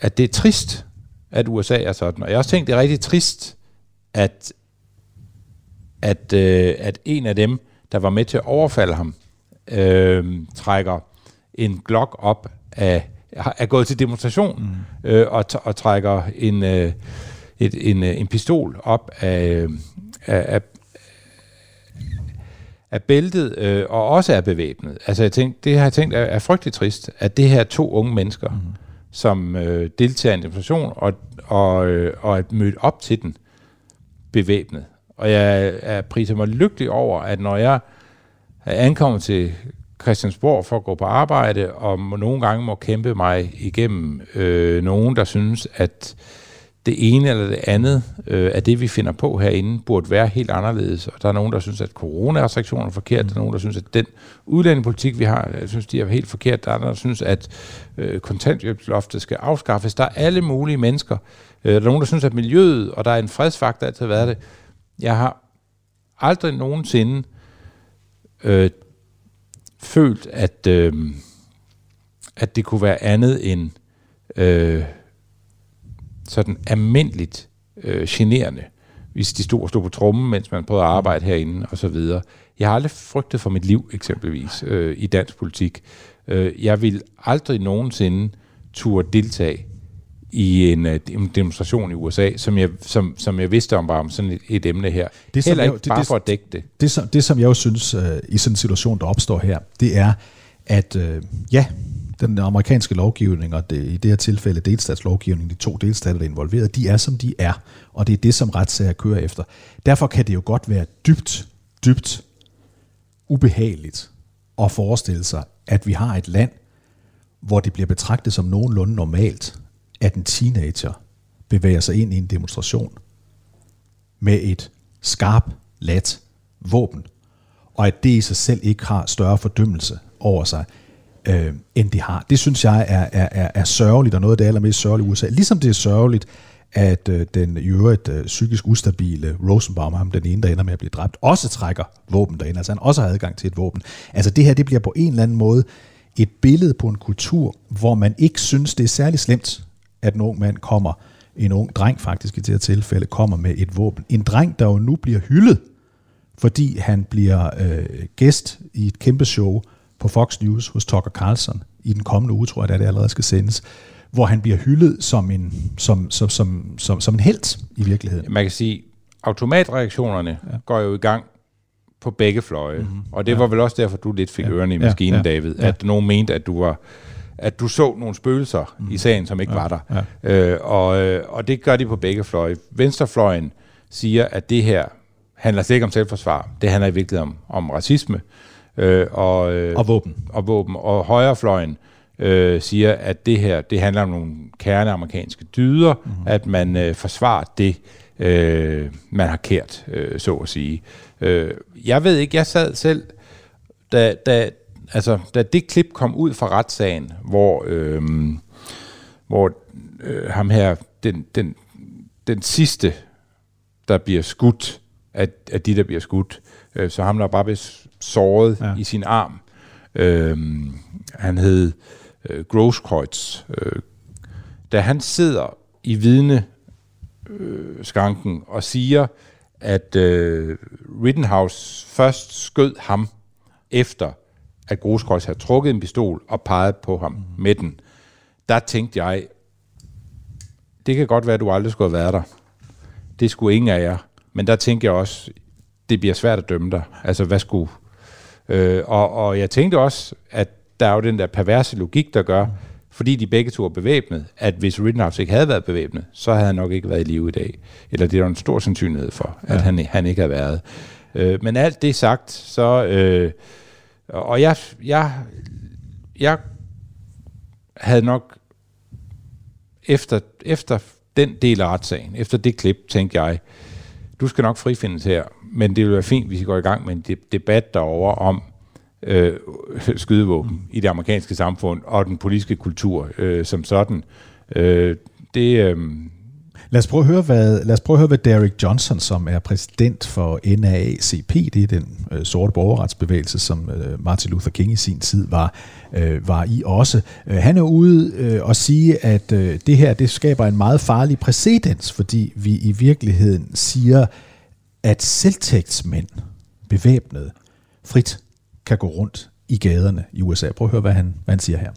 at det er trist, at USA er sådan. Og jeg har også tænkt, det er rigtig trist, at, at, øh, at en af dem, der var med til at overfalde ham, øh, trækker en Glock op af, er gået til demonstration, mm. øh, og, og trækker en, øh, et, en, øh, en pistol op af, af, af, er bæltet øh, og også er bevæbnet. Altså jeg tænkte, det har jeg tænkt er, er frygteligt trist, at det her to unge mennesker, mm. som øh, deltager i en demonstration og, og, øh, og er mødt op til den bevæbnet. Og jeg er priser mig lykkelig over, at når jeg er ankommet til Christiansborg for at gå på arbejde, og nogle gange må kæmpe mig igennem øh, nogen, der synes, at det ene eller det andet øh, af det, vi finder på herinde, burde være helt anderledes. Og der er nogen, der synes, at coronarestriktioner er forkert. Mm. Der er nogen, der synes, at den udlændingepolitik, vi har, øh, synes, de er helt forkert. Der er andre, der synes, at øh, kontanthjælpsloftet skal afskaffes. Der er alle mulige mennesker. Øh, der er nogen, der synes, at miljøet, og der er en fredsfaktor altid været det. Jeg har aldrig nogensinde øh, følt, at, øh, at det kunne være andet end... Øh, sådan almindeligt øh, generende, hvis de stod og stod på trummen, mens man prøvede at arbejde herinde og så videre. Jeg har aldrig frygtet for mit liv, eksempelvis, øh, i dansk politik. Øh, jeg vil aldrig nogensinde turde deltage i en, øh, en demonstration i USA, som jeg, som, som jeg vidste om var om sådan et, et emne her. Det, som Heller ikke jeg, det, bare det, for at dække det. Det, som, det, som jeg jo synes uh, i sådan en situation, der opstår her, det er, at uh, ja, den amerikanske lovgivning, og det, i det her tilfælde delstatslovgivningen, de to delstater, der er involveret, de er, som de er, og det er det, som retssager kører efter. Derfor kan det jo godt være dybt, dybt ubehageligt at forestille sig, at vi har et land, hvor det bliver betragtet som nogenlunde normalt, at en teenager bevæger sig ind i en demonstration med et skarp, lat våben, og at det i sig selv ikke har større fordømmelse over sig, øh, end de har. Det synes jeg er, er, er, er sørgeligt, og noget af det allermest sørgelige i USA. Ligesom det er sørgeligt, at øh, den i øvrigt øh, psykisk ustabile Rosenbaum, ham den ene, der ender med at blive dræbt, også trækker våben derinde. Altså han også har adgang til et våben. Altså det her, det bliver på en eller anden måde et billede på en kultur, hvor man ikke synes, det er særlig slemt, at en ung mand kommer, en ung dreng faktisk i det her tilfælde, kommer med et våben. En dreng, der jo nu bliver hyldet, fordi han bliver øh, gæst i et kæmpe show på Fox News hos Tucker Carlson i den kommende uge, tror jeg, at det allerede skal sendes, hvor han bliver hyldet som en, som, som, som, som, som en held i virkeligheden. Man kan sige, automatreaktionerne ja. går jo i gang på begge fløje. Mm-hmm. Og det ja. var vel også derfor, du lidt fik ja. ørerne i maskinen, ja. ja. David, ja. at nogen mente, at du var at du så nogle spøgelser mm. i sagen, som ikke ja. var der. Ja. Øh, og, øh, og det gør de på begge fløje. Venstrefløjen siger, at det her handler slet ikke om selvforsvar. Det handler i virkeligheden om, om racisme. Øh, og, øh, og våben. Og våben. Og højrefløjen øh, siger, at det her det handler om nogle kerneamerikanske dyder, mm. at man øh, forsvarer det, øh, man har kært, øh, så at sige. Øh, jeg ved ikke, jeg sad selv, da, da, altså, da det klip kom ud fra retssagen, hvor, øh, hvor øh, ham her, den, den, den sidste, der bliver skudt, af, af de, der bliver skudt, øh, så ham, der bare bliver såret ja. i sin arm, øh, han hed øh, Grosskreutz, øh, da han sidder i vidne øh, skanken og siger, at øh, Rittenhouse først skød ham efter, at Grosskreutz havde trukket en pistol og peget på ham mm. med den. Der tænkte jeg, det kan godt være, at du aldrig skulle have været der. Det skulle ingen af jer. Men der tænkte jeg også, det bliver svært at dømme dig. Altså, hvad skulle... Øh, og, og jeg tænkte også, at der er jo den der perverse logik, der gør, fordi de begge to er bevæbnet, at hvis Rittenhouse ikke havde været bevæbnet, så havde han nok ikke været i live i dag. Eller det er der en stor sandsynlighed for, at ja. han, han ikke havde været. Øh, men alt det sagt, så... Øh, og jeg, jeg, jeg havde nok efter, efter den del af retssagen, efter det klip, tænkte jeg, du skal nok frifindes her, men det vil være fint, hvis vi går i gang med en debat derover om, øh, skydevåben i det amerikanske samfund og den politiske kultur øh, som sådan. Øh, det, øh, Lad os, prøve at høre, hvad, lad os prøve at høre, hvad Derek Johnson, som er præsident for NAACP, det er den øh, sorte borgerretsbevægelse, som øh, Martin Luther King i sin tid var, øh, var i også. Øh, han er ude øh, og sige, at øh, det her det skaber en meget farlig præcedens, fordi vi i virkeligheden siger, at selvtægtsmænd, bevæbnet frit kan gå rundt i gaderne i USA. Prøv at høre, hvad han, hvad han siger her.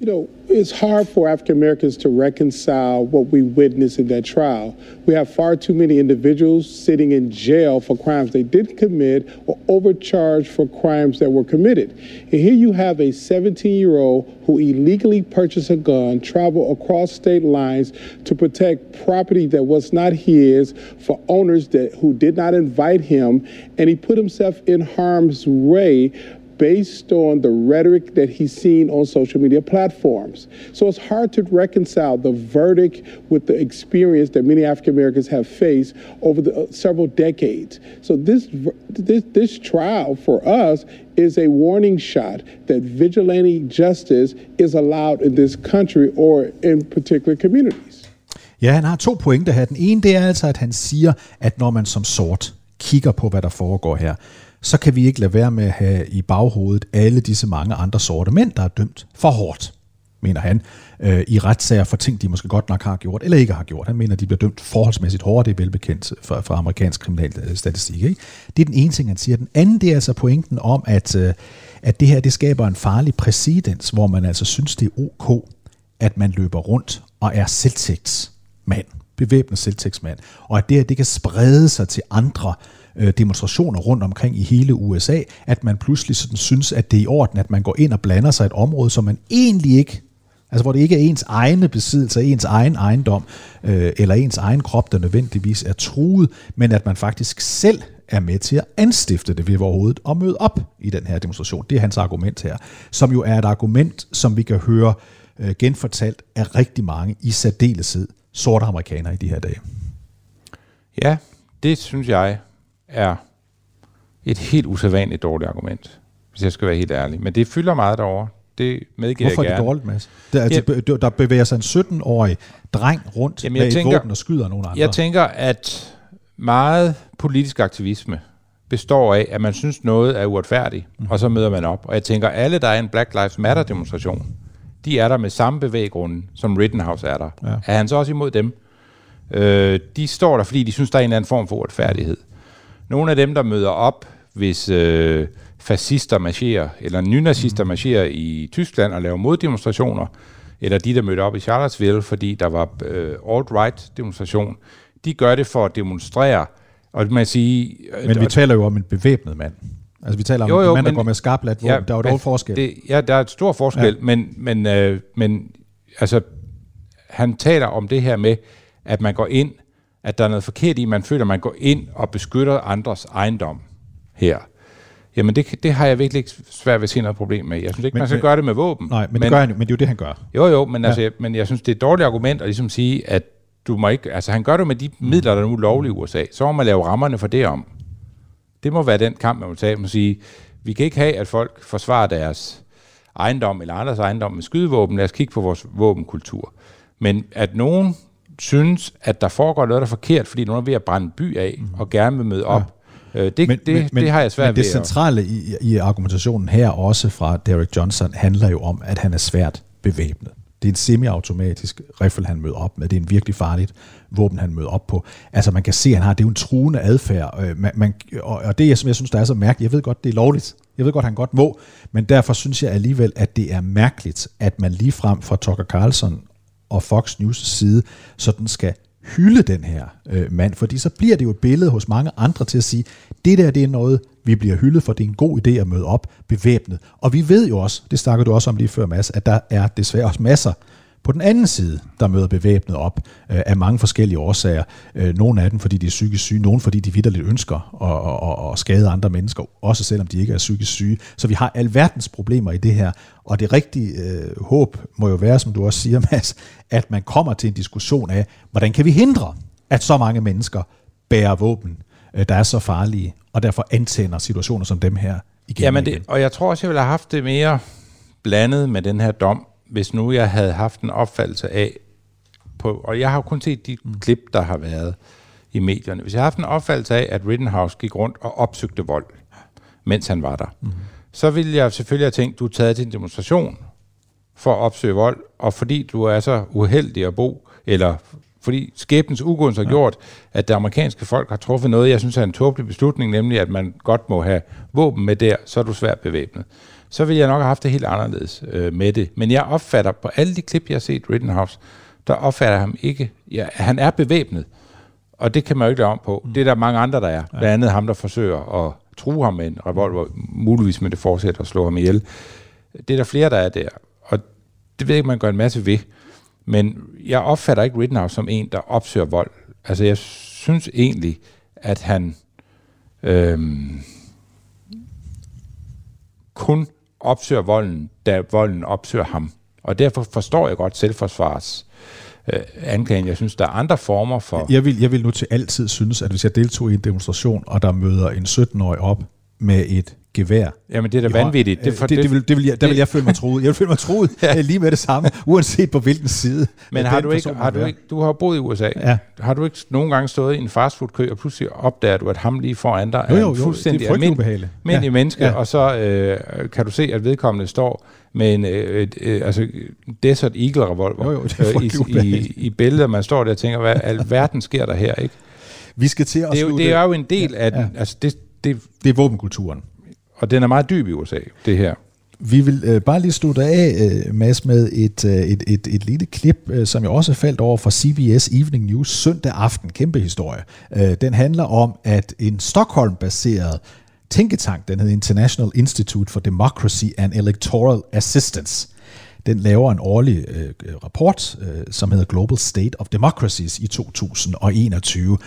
You know, it's hard for African Americans to reconcile what we witnessed in that trial. We have far too many individuals sitting in jail for crimes they didn't commit or overcharged for crimes that were committed. And here you have a 17 year old who illegally purchased a gun, traveled across state lines to protect property that was not his for owners that who did not invite him, and he put himself in harm's way based on the rhetoric that he's seen on social media platforms. So it's hard to reconcile the verdict with the experience that many African Americans have faced over the uh, several decades. So this, this this trial for us is a warning shot that vigilante justice is allowed in this country or in particular communities. Ja, han har to pointer her. Den ene, det er altså, at han siger, at når man som sort kigger på, hvad der foregår her, så kan vi ikke lade være med at have i baghovedet alle disse mange andre sorte mænd, der er dømt for hårdt, mener han, øh, i retssager for ting, de måske godt nok har gjort eller ikke har gjort. Han mener, de bliver dømt forholdsmæssigt hårdt, det er velbekendt fra, fra amerikansk kriminalstatistik. Ikke? Det er den ene ting, han siger. Den anden, det er altså pointen om, at, øh, at det her det skaber en farlig præcedens, hvor man altså synes, det er ok, at man løber rundt og er selvtægtsmand, bevæbnet selvtægtsmand, og at det her det kan sprede sig til andre øh, Øh, demonstrationer rundt omkring i hele USA, at man pludselig sådan synes, at det er i orden, at man går ind og blander sig et område, som man egentlig ikke Altså hvor det ikke er ens egne besiddelser, ens egen ejendom, øh, eller ens egen krop, der nødvendigvis er truet, men at man faktisk selv er med til at anstifte det ved overhovedet og møde op i den her demonstration. Det er hans argument her, som jo er et argument, som vi kan høre øh, genfortalt af rigtig mange, i særdeleshed sorte amerikanere i de her dage. Ja, det synes jeg er et helt usædvanligt dårligt argument, hvis jeg skal være helt ærlig. Men det fylder meget derovre. Det medgiver Hvorfor jeg er det dårligt, Mads? Der, altså, ja. der bevæger sig en 17-årig dreng rundt Jamen, jeg med tænker, et våben og skyder nogle andre. Jeg tænker, at meget politisk aktivisme består af, at man synes noget er uretfærdigt, mm. og så møder man op. Og jeg tænker, alle, der er en Black Lives Matter demonstration, de er der med samme bevæggrunde, som Rittenhouse er der. Ja. Er han så også imod dem? Øh, de står der, fordi de synes, der er en eller anden form for uretfærdighed. Nogle af dem, der møder op, hvis øh, fascister marcherer, eller nynazister Mm. marcherer i Tyskland og laver moddemonstrationer, eller de, der mødte op i Charlottesville, fordi der var øh, alt-right demonstration, de gør det for at demonstrere, og man sige... Men vi taler jo om en bevæbnet mand. Altså, vi taler om jo, jo, en mand, der går med skarpladt våben. der er jo men dog forskel. Det, ja, der er et stor forskel, ja. men, men, øh, men altså, han taler om det her med, at man går ind, at der er noget forkert i, man føler, at man går ind og beskytter andres ejendom her. Jamen, det, det har jeg virkelig ikke svært ved at se noget problem med. Jeg synes ikke, Men- man skal men- gøre det med våben. Nej, men, men, det gør han, men det er jo det, han gør. Jo, jo, men, Ja. altså, men jeg synes, det er et dårligt argument at ligesom sige, at du må ikke... Altså, han gør det med de midler, der er nu lovlige i USA. Så må man lave rammerne for det om. Det må være den kamp, man må tage. Man må sige, vi kan ikke have, at folk forsvarer deres ejendom eller andres ejendom med skydevåben. Lad os kigge på vores våbenkultur. Men at nogen synes, at der foregår noget, der er forkert, fordi nogen er ved at brænde en by af, og gerne vil møde op, ja. øh, det, men, det, det har jeg svært men det ved. at- centrale i, i argumentationen her, også fra Derek Johnson, handler jo om, at han er svært bevæbnet. Det er en semi-automatisk riffel, han møder op med. Det er en virkelig farligt våben, han møder op på. Altså, man kan se, at han har, det er jo en truende adfærd. Øh, Man, man, og, og det, som jeg synes, der er så mærkeligt, jeg ved godt, det er lovligt. Jeg ved godt, han godt må. Men derfor synes jeg alligevel, at det er mærkeligt, at man lige frem fra Tucker Carlson og Fox News side sådan skal hylde den her øh, mand, fordi så bliver det jo et billede hos mange andre til at sige, det der det er noget, vi bliver hyldet for, det er en god idé at møde op bevæbnet. Og vi ved jo også, det snakker du også om lige før, Mads, at der er desværre også masser på den anden side, der møder bevæbnet op øh, af mange forskellige årsager. Øh, nogle af dem, fordi de er psykisk syge, nogle fordi de vidderligt ønsker at, at, at, at skade andre mennesker, også selvom de ikke er psykisk syge. Så vi har alverdens problemer i det her, og det rigtige øh, håb må jo være, som du også siger, Mads, at man kommer til en diskussion af, hvordan kan vi hindre, at så mange mennesker bærer våben, øh, der er så farlige, og derfor antænder situationer som dem her igen Jamen og igen. det, og jeg tror også, jeg ville have haft det mere blandet med den her dom, hvis nu jeg havde haft en opfattelse af, på, og jeg har kun set de mm. klip, der har været i medierne. Hvis jeg har haft en opfattelse af, at Rittenhouse gik rundt og opsøgte vold, mens han var der, mm. så ville jeg selvfølgelig have tænkt, du er taget til en demonstration for at opsøge vold, og fordi du er så uheldig at bo, eller fordi skæbens ugunst har ja. gjort, at det amerikanske folk har truffet noget, jeg synes er en tåbelig beslutning, nemlig at man godt må have våben med der, så er du svært bevæbnet. Så ville jeg nok have haft det helt anderledes øh, med det. Men jeg opfatter på alle de klip, jeg har set Rittenhouse, der opfatter jeg ham ikke. Ja, han er bevæbnet, og det kan man jo ikke lave om på. Mm. Det er der mange andre, der er. Blandt andet ham, der forsøger at true ham med en revolver, muligvis med det forsæt at slå ham ihjel. Det er der flere, der er der. Og det ved jeg ikke, man gør en masse ved. Men jeg opfatter ikke Rittenhouse som en, der opsøger vold. Altså, jeg synes egentlig, at han øhm, kun opsøger volden, da volden opsøger ham. Og derfor forstår jeg godt selvforsvars øh, anklagen. Jeg synes, der er andre former for... Jeg vil, jeg vil nu til altid synes, at hvis jeg deltog i en demonstration, og der møder en 17-årig op med et gevær. Jamen, det er da vanvittigt. Det, for, det, det, vil, det vil jeg, der vil jeg føle mig troet. Jeg vil føle mig troet ja. lige med det samme, uanset på hvilken side. Men har du ikke, har du ikke, du har boet i USA. Ja. Har du ikke nogle gange stået i en fastfoodkø, og pludselig opdager du, at ham lige foran dig Jo, er jo, en jo, fuldstændig det er frygtelig almindelig, almindelig Ja. menneske, Ja. og så øh, kan du se, at vedkommende står med en øh, øh, altså Desert Eagle revolver Jo, jo, det øh, i, i, i og man står der og tænker, hvad alverden sker der her, ikke? Vi skal til at Det er, jo, det er jo en del af den, Ja. altså det, det, det er våbenkulturen. Og den er meget dyb i USA, det her. Vi vil øh, bare lige slutte af, øh, Mads, med et, øh, et, et, et lille klip, øh, som jeg også faldt over fra CBS Evening News søndag aften. Kæmpe historie. Øh, den handler om, at en Stockholm-baseret tænketank, den hedder International Institute for Democracy and Electoral Assistance, den laver en årlig øh, rapport, øh, som hedder Global State of Democracies i 2021.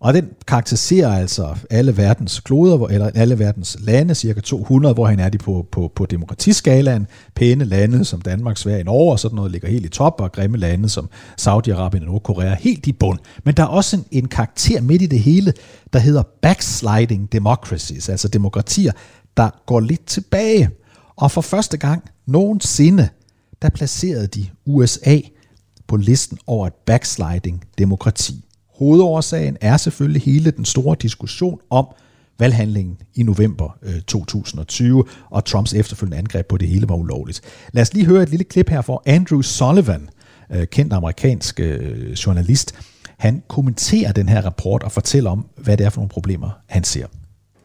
Og den karakteriserer altså alle verdens kloder, eller alle verdens lande, cirka 200, hvor han er de på, på, på demokratiskalaen. Pæne lande som Danmark, Sverige, Norge og sådan noget ligger helt i top, og grimme lande som Saudi-Arabien og Nordkorea helt i bund. Men der er også en, en karakter midt i det hele, der hedder backsliding democracies, altså demokratier, der går lidt tilbage. Og for første gang nogensinde, der placerede de USA på listen over et backsliding demokrati. Hovedårsagen er selvfølgelig hele den store diskussion om valghandlingen i november øh, 2020, og Trumps efterfølgende angreb på det hele var ulovligt. Lad os lige høre et lille klip her for Andrew Sullivan, øh, kendt amerikansk øh, journalist. Han kommenterer den her rapport og fortæller om, hvad det er for nogle problemer, han ser.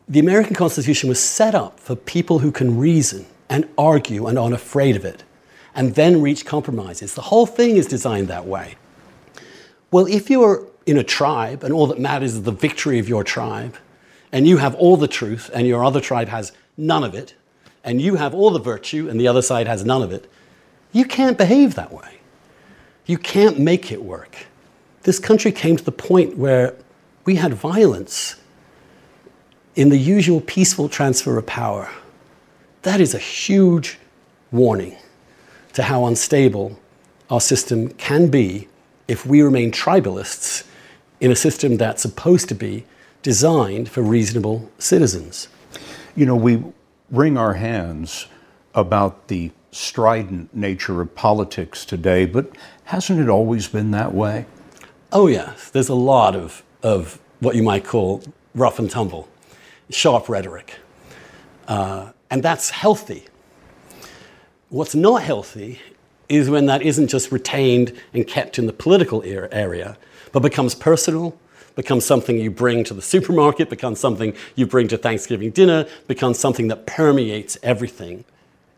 The American Constitution was set up for people who can reason and argue and aren't afraid of it, and then reach compromises. The whole thing is designed that way. Well, if you are in a tribe and all that matters is the victory of your tribe, and you have all the truth and your other tribe has none of it, and you have all the virtue and the other side has none of it, you can't behave that way. You can't make it work. This country came to the point where we had violence in the usual peaceful transfer of power. That is a huge warning to how unstable our system can be if we remain tribalists in a system that's supposed to be designed for reasonable citizens. You know, we wring our hands about the strident nature of politics today, but hasn't it always been that way? Oh, yes. There's a lot of, of what you might call rough and tumble, sharp rhetoric. Uh, and that's healthy. What's not healthy is when that isn't just retained and kept in the political area, but becomes personal, becomes something you bring to the supermarket, becomes something you bring to Thanksgiving dinner, becomes something that permeates everything.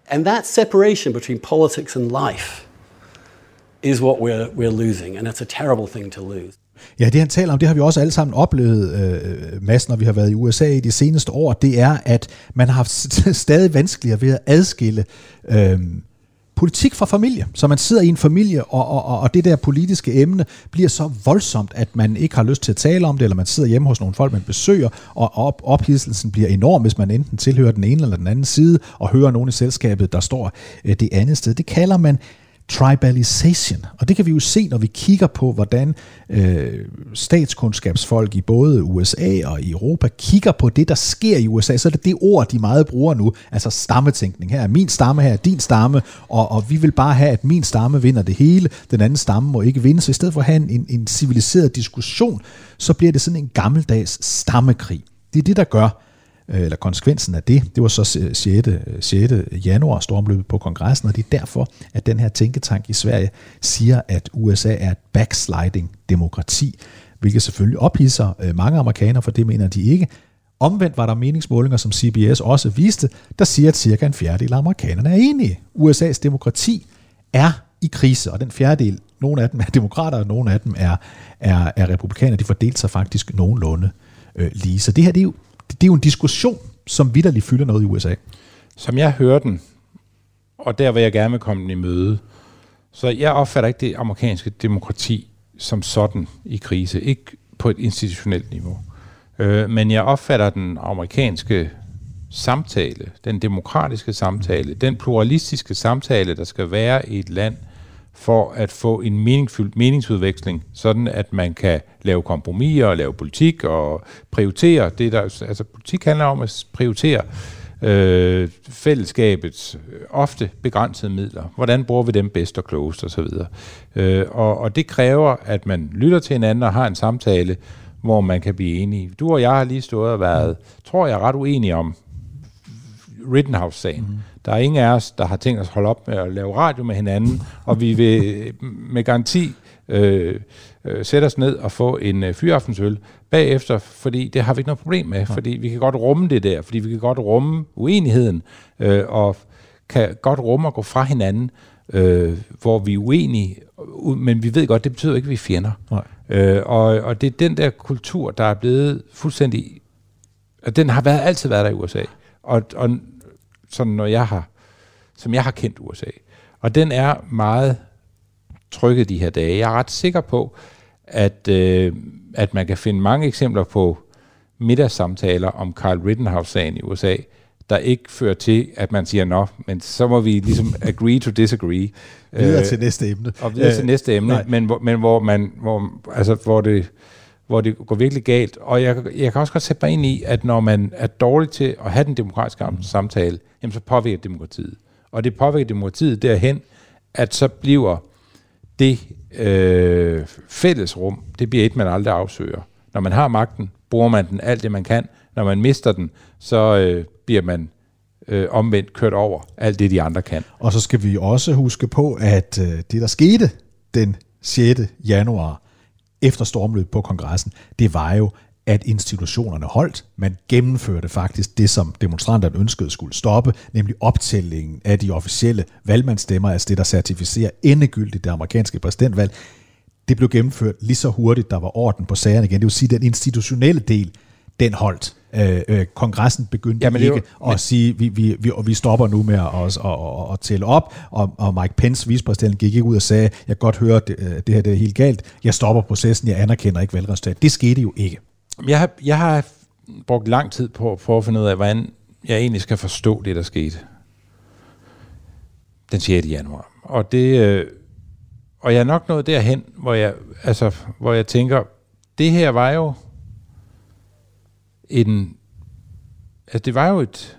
And that separation between politics and life is what we're, we're losing, and that's a terrible thing to lose. Ja, det han taler om, det har vi også alle sammen oplevet, øh, Mads, når vi har været i USA i de seneste år, det er, at man har haft stadig vanskeligere ved at adskille øh, politik fra familie. Så man sidder i en familie, og, og, og det der politiske emne bliver så voldsomt, at man ikke har lyst til at tale om det, eller man sidder hjemme hos nogle folk, man besøger, og op, ophidselsen bliver enorm, hvis man enten tilhører den ene eller den anden side, og hører nogen i selskabet, der står øh, det andet sted. Det kalder man tribalisation. Og det kan vi jo se, når vi kigger på, hvordan øh, statskundskabsfolk i både USA og i Europa kigger på det, der sker i USA. Så er det det ord, de meget bruger nu, altså stammetænkning. Her er min stamme, her er din stamme, og, og vi vil bare have, at min stamme vinder det hele, den anden stamme må ikke vinde. Så i stedet for at have en, en civiliseret diskussion, så bliver det sådan en gammeldags stammekrig. Det er det, der gør, Øh, eller konsekvensen af det, det var så 6. 6. januar stormløbet på kongressen, og det er derfor, at den her tænketank i Sverige siger, at USA er et backsliding demokrati, hvilket selvfølgelig ophidser øh, mange amerikanere, for det mener de ikke. Omvendt var der meningsmålinger, som CBS også viste, der siger, at cirka en fjerdedel af amerikanerne er enige. USA's demokrati er i krise, og den fjerdedel, nogle af dem er demokrater, og nogle af dem er, er, er republikanere, de fordelte sig faktisk nogenlunde øh, lige. Så det her det er jo det er jo en diskussion, som vidderligt fylder noget i USA. Som jeg hører den, og der vil jeg gerne vil komme den i møde, så jeg opfatter ikke det amerikanske demokrati som sådan i krise, ikke på et institutionelt niveau. Øh, men jeg opfatter den amerikanske samtale, den demokratiske samtale, den pluralistiske samtale, der skal være i et land, for at få en meningsfyldt meningsudveksling, sådan at man kan lave kompromiser og lave politik og prioritere det der. Altså politik handler om at prioritere øh, fællesskabets øh, ofte begrænsede midler. Hvordan bruger vi dem bedst og klogest osv. Øh, og, og det kræver, at man lytter til hinanden og har en samtale, hvor man kan blive enige. Du og jeg har lige stået og været, tror jeg, ret uenige om Rittenhouse-sagen. Mm. Der er ingen af os, der har tænkt os at holde op med at lave radio med hinanden, og vi vil med garanti øh, øh, sætte os ned og få en øh, fyraftensøl bagefter, fordi det har vi ikke noget problem med, fordi vi kan godt rumme det der, fordi vi kan godt rumme uenigheden, øh, og kan godt rumme at gå fra hinanden, øh, hvor vi er uenige, men vi ved godt, det betyder ikke, at vi er fjender. Nej. Øh, og, og det er den der kultur, der er blevet fuldstændig... Og den har været, altid været der i USA. Og, og sådan når jeg har, som jeg har kendt USA. Og den er meget trykket de her dage. Jeg er ret sikker på, at, øh, at man kan finde mange eksempler på middagssamtaler om Carl Rittenhouse-sagen i USA, der ikke fører til, at man siger, nå, men så må vi ligesom agree to disagree. videre øh, til næste emne. Og videre øh, til næste emne, men, hvor, men hvor, man, hvor, altså, hvor det hvor det går virkelig galt. Og jeg, jeg kan også godt sætte mig ind i, at når man er dårlig til at have den demokratiske mm. samtale, jamen så påvirker demokratiet. Og det påvirker demokratiet derhen, at så bliver det øh, fællesrum, det bliver et, man aldrig afsøger. Når man har magten, bruger man den alt det, man kan. Når man mister den, så øh, bliver man øh, omvendt kørt over alt det, de andre kan. Og så skal vi også huske på, at øh, det, der skete den 6. januar, efter stormløbet på kongressen, det var jo, at institutionerne holdt. Man gennemførte faktisk det, som demonstranterne ønskede skulle stoppe, nemlig optællingen af de officielle valgmandsstemmer, altså det, der certificerer endegyldigt det amerikanske præsidentvalg. Det blev gennemført lige så hurtigt, der var orden på sagerne igen. Det vil sige, at den institutionelle del, den holdt. Øh, øh, kongressen begyndte Jamen, det er ikke jo- at men- sige, vi, vi, vi, vi stopper nu med at, at, at, at tælle op, og, og Mike Pence, vicepræsidenten, gik ikke ud og sagde, jeg kan godt høre, det, øh, det her det er helt galt, jeg stopper processen, jeg anerkender ikke valgresultatet. Det skete jo ikke. Jeg har, jeg har brugt lang tid på at prøve at finde ud af, hvordan jeg egentlig skal forstå det, der skete den 6. januar. Og det, øh, og jeg er nok nået derhen, hvor jeg, altså, hvor jeg tænker, det her var jo en, altså det var jo et,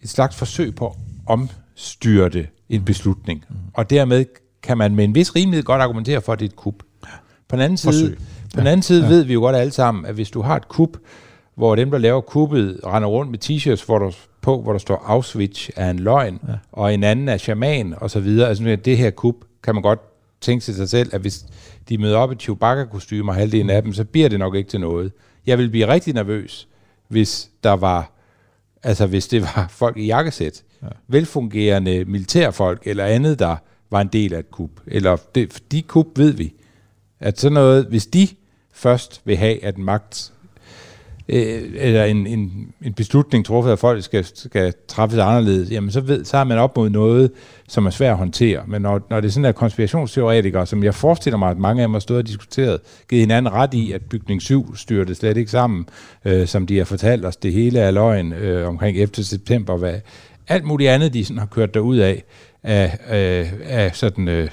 et slags forsøg på at omstyrte en beslutning. Mm. Og dermed kan man med en vis rimelighed godt argumentere for, at det er et kup. På den anden side, Forsøg. på den anden side ja. ved vi jo godt alle sammen, at hvis du har et kup, hvor dem, der laver kuppet, render rundt med t-shirts hvor der, på, hvor der står Auschwitz er en løgn, ja. og en anden er shaman, og så videre. Altså det her kup, kan man godt tænke til sig selv, at hvis de møder op i Chewbacca-kostymer, halvdelen af dem, så bliver det nok ikke til noget. Jeg vil blive rigtig nervøs, hvis der var, altså hvis det var folk i jakkesæt, ja. velfungerende militærfolk eller andet, der var en del af et kup. Eller det, de kup ved vi, at sådan noget, hvis de først vil have, at magt øh, eller en, en, en beslutning truffet af folk skal, skal træffes anderledes, jamen så, ved, så er man op mod noget, som er svært at håndtere. Men når, når det er sådan der konspirationsteoretikere, som jeg forestiller mig, at mange af dem har stået og diskuteret, givet hinanden ret i, at bygning 7 styrte slet ikke sammen, øh, som de har fortalt os, det hele er løgn øh, omkring 11. september, hvad, alt muligt andet, de sådan har kørt derud af, af, af, af sådan, øh,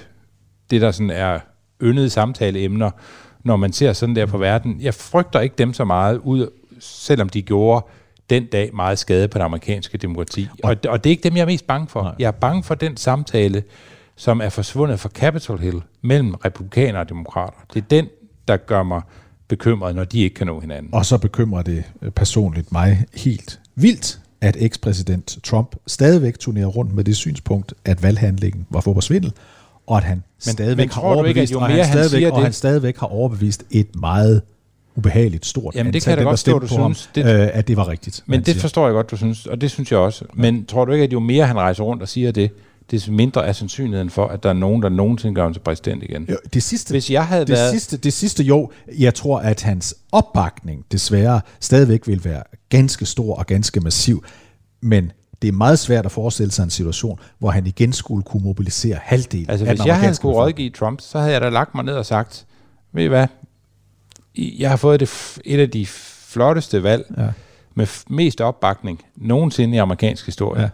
det, der sådan er yndede samtaleemner, når man ser sådan der på verden. Jeg frygter ikke dem så meget, ud, selvom de gjorde den dag meget skade på det amerikanske demokrati. Og, og det er ikke dem, jeg er mest bange for. Nej. Jeg er bange for den samtale, som er forsvundet fra Capitol Hill mellem republikanere og demokrater. Det er den, der gør mig bekymret, når de ikke kan nå hinanden. Og så bekymrer det øh, personligt mig helt vildt, at ekspræsident Trump stadigvæk turnerer rundt med det synspunkt, at valghandlingen var for svindel, og at han Men- stadigvæk men har ikke, at overbevist, og mere han han stadigvæk, og han stadigvæk har overbevist et meget ubehageligt stort Jamen, det kan jeg godt forstå, du ham, synes. Det- øh, at det var rigtigt. Men det siger. forstår jeg godt, du synes, og det synes jeg også. Men tror du ikke, at jo mere han rejser rundt og siger det, des mindre er sandsynligheden for, at der er nogen, der nogensinde gør ham til præsident igen? Jo, det sidste, Hvis jeg havde det været... Sidste, det sidste jo, jeg tror, at hans opbakning desværre stadigvæk vil være ganske stor og ganske massiv, men det er meget svært at forestille sig en situation, hvor han igen skulle kunne mobilisere halvdelen Altså, af hvis den jeg havde skulle rådgive Trump, så havde jeg da lagt mig ned og sagt, ved I hvad, jeg har fået det, et af de flotteste valg, Ja. med mest opbakning nogensinde i amerikansk historie.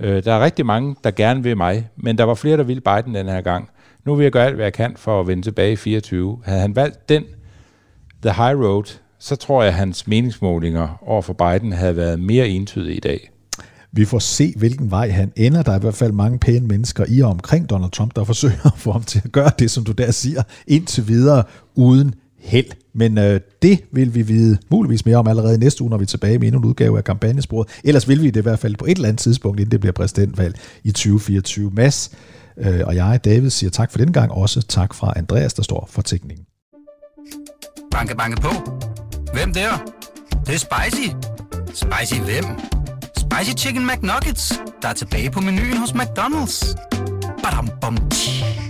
Ja. Øh, der er rigtig mange, der gerne vil mig, men der var flere, der ville Biden den her gang. Nu vil jeg gøre alt, hvad jeg kan for at vende tilbage i 24. Havde han valgt den, the high road, så tror jeg, at hans meningsmålinger over for Biden havde været mere entydige i dag. Vi får se, hvilken vej han ender. Der er i hvert fald mange pæne mennesker i og omkring Donald Trump, der forsøger at få ham til at gøre det, som du der siger, indtil videre uden held. Men øh, det vil vi vide muligvis mere om allerede næste uge, når vi er tilbage med endnu en udgave af kampagnesporet. Ellers vil vi det i hvert fald på et eller andet tidspunkt, inden det bliver præsidentvalg i 2024. Mads øh, og jeg, David, siger tak for den gang. Også tak fra Andreas, der står for teknikken. Banke, banke på. Hvem der? Det, det er spicy. Spicy hvem? Spicy Chicken McNuggets, der er tilbage på menuen hos McDonald's. Badum, bom, tji.